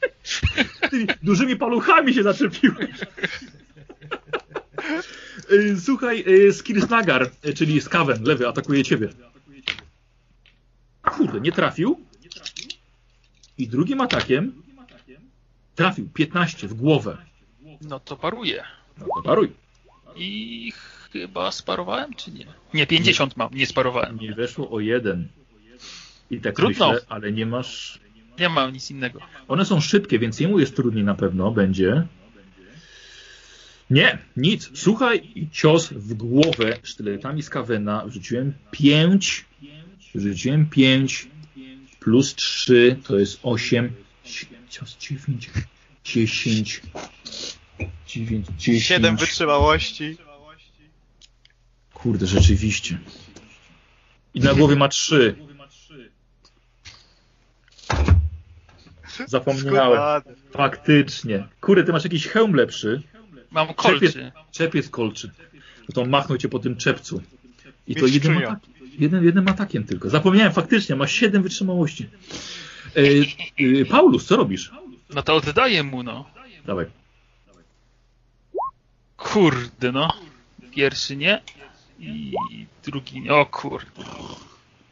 Tymi dużymi paluchami się zaczepiłeś. Y, Słuchaj, y, Skirsnagar, y, czyli Skaven, lewy, atakuje ciebie. Kurde, nie trafił. I drugim atakiem trafił 15 w głowę. No to paruje. No to paruj. I chyba sparowałem, czy nie? Nie, 50 mam, nie sparowałem. Nie weszło o jeden. I tak Trudno. myślę, ale nie masz... Nie mam nic innego. One są szybkie, więc jemu jest trudniej na pewno, będzie. Nie, nic. Słuchaj, i cios w głowę sztyletami z Kawena. Rzuciłem 5. Rzuciłem 5 plus 3 to jest 8. Cios 9, 10, 9, 10. 7 wytrzymałości. Kurde, rzeczywiście. I na głowie ma 3. Zapomniałem. Faktycznie. Kurde, ty masz jakiś hełm lepszy. Mam kolczy. Czepiec kolczy. No to machnął cię po tym czepcu. I to jednym, atak, jednym, jednym atakiem tylko. Zapomniałem faktycznie, ma 7 wytrzymałości. E, e, Paulus, co robisz? No to oddaję mu, no. Dawaj. Kurde, no. Pierwszy nie. I drugi nie. O kurde.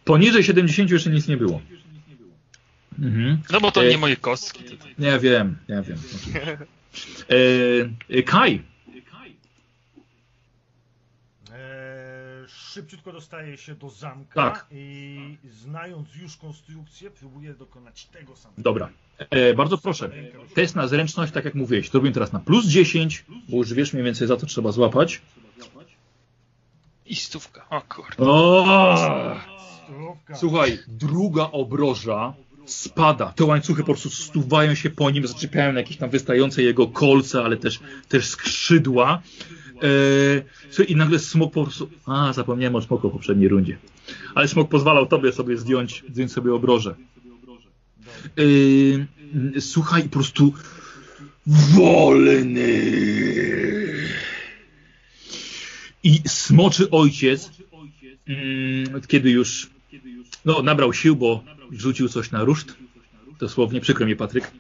Poniżej 70 jeszcze nic nie było. Mhm. No bo to E, nie moje kostki. To... Nie wiem, nie wiem. E, Kai. Eee, szybciutko dostaje się do zamka Tak. i znając już konstrukcję, próbuje dokonać tego samego. Dobra. E, bardzo proszę. Test na zręczność, tak jak mówiłeś. To robię teraz na plus 10, bo już wiesz mniej więcej za co trzeba złapać. I stówka. O kurde. O! Słuchaj, druga obroża spada. Te łańcuchy po prostu stuwają się po nim, zaczepiają na jakieś tam wystające jego kolce, ale też, też skrzydła. E, słuchaj, I nagle smok po prostu... A, zapomniałem o smoku w poprzedniej rundzie. Ale smok pozwalał tobie sobie zdjąć, zdjąć sobie obrożę. E, słuchaj, po prostu wolny. I smoczy ojciec, mm, kiedy już no, nabrał sił, bo rzucił coś na ruszt. Dosłownie, przykro mi Patryk,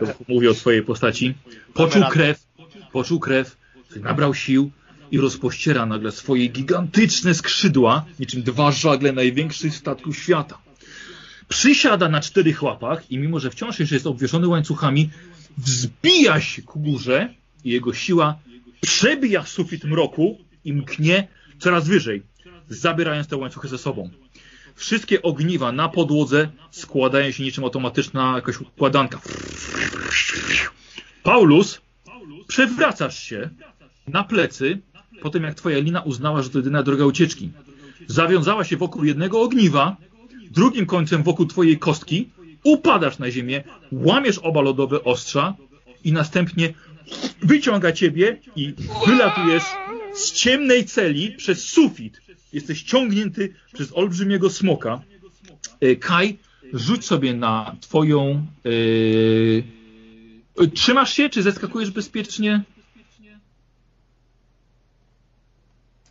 to mówię o swojej postaci. Poczuł krew, poczuł krew, nabrał sił i rozpościera nagle swoje gigantyczne skrzydła, niczym dwa żagle największych statków świata. Przysiada na czterech łapach i mimo, że wciąż jeszcze jest obwieszony łańcuchami, wzbija się ku górze i jego siła przebija sufit mroku i mknie coraz wyżej, zabierając te łańcuchy ze sobą. Wszystkie ogniwa na podłodze składają się niczym automatyczna jakaś układanka. Paulus, przewracasz się na plecy, po tym jak twoja lina uznała, że to jedyna droga ucieczki. Zawiązała się wokół jednego ogniwa, drugim końcem wokół twojej kostki, upadasz na ziemię, łamiesz oba lodowe ostrza i następnie wyciąga ciebie i wylatujesz z ciemnej celi przez sufit. Jesteś ciągnięty przez olbrzymiego smoka. E, Kaj, rzuć sobie na twoją... e, Trzymasz się, czy zeskakujesz bezpiecznie?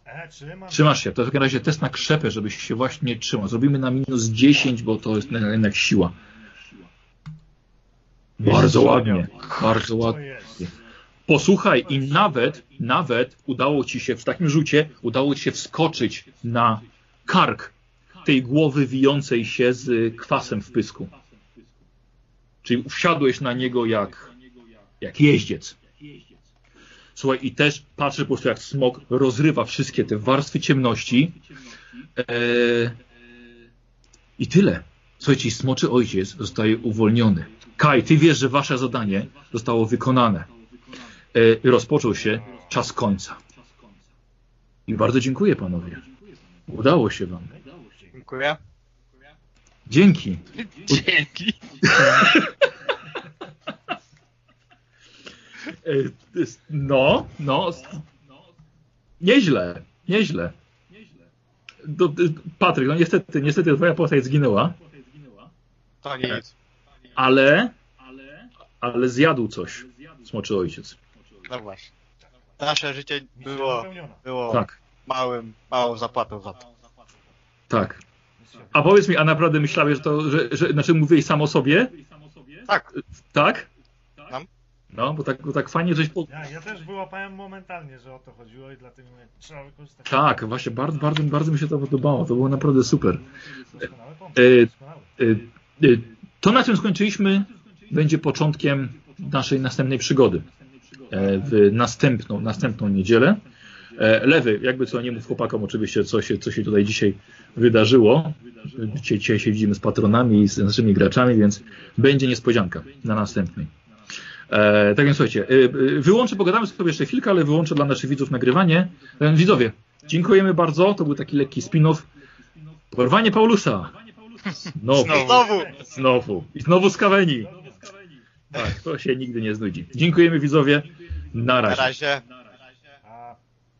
E, trzymam. Trzymasz się. To w takim razie test na krzepę, żebyś się właśnie trzymał. Zrobimy na minus 10, bo to jest jednak siła. Bardzo ładnie. Bardzo ładnie. Posłuchaj, i nawet, nawet udało ci się w takim rzucie, udało ci się wskoczyć na kark tej głowy wijącej się z kwasem w pysku. Czyli wsiadłeś na niego jak, jak jeździec. Słuchaj, i też patrzę po prostu jak smok rozrywa wszystkie te warstwy ciemności. Eee, I tyle. Słuchajcie, smoczy ojciec zostaje uwolniony. Kaj, ty wiesz, że wasze zadanie zostało wykonane. E, rozpoczął się czas końca. I bardzo dziękuję panowie. Udało się wam. Dziękuję. Dzięki. Dzięki. E, No, no. Nieźle, nieźle. Do, Patryk, no niestety, niestety twoja postać zginęła, To nic. ale, ale zjadł coś, smoczy ojciec. No właśnie. Nasze życie było, było Tak, małym, małą zapłatą za to. tak. A powiedz mi, a naprawdę myślałeś, że to, że, że znaczy mówiłeś sam o sobie? Tak. Tak? Tam. No, bo tak, bo tak fajnie żeś po... Ja, ja też wyłapałem momentalnie, że o to chodziło i dlatego mówię, trzeba wykorzystać. Tak, właśnie, bardzo, bardzo, bardzo mi się to podobało. To było naprawdę super. E. Y, y, To, na czym skończyliśmy, będzie początkiem naszej następnej przygody. E, W następną, następną niedzielę. E, Lewy, jakby co nie mów chłopakom oczywiście, co się, co się tutaj dzisiaj wydarzyło. Dzisiaj, dzisiaj się widzimy z patronami i z naszymi graczami, więc będzie niespodzianka na następnej. E, tak więc słuchajcie, y, wyłączę, pogadamy sobie jeszcze chwilkę, ale wyłączę dla naszych widzów nagrywanie. E, widzowie, dziękujemy bardzo, to był taki lekki spin-off. Porwanie Paulusa. Znowu. Znowu. Znowu! Znowu. I znowu z kaweni. Tak, to się nigdy nie znudzi. Dziękujemy widzowie. Na Na razie. razie.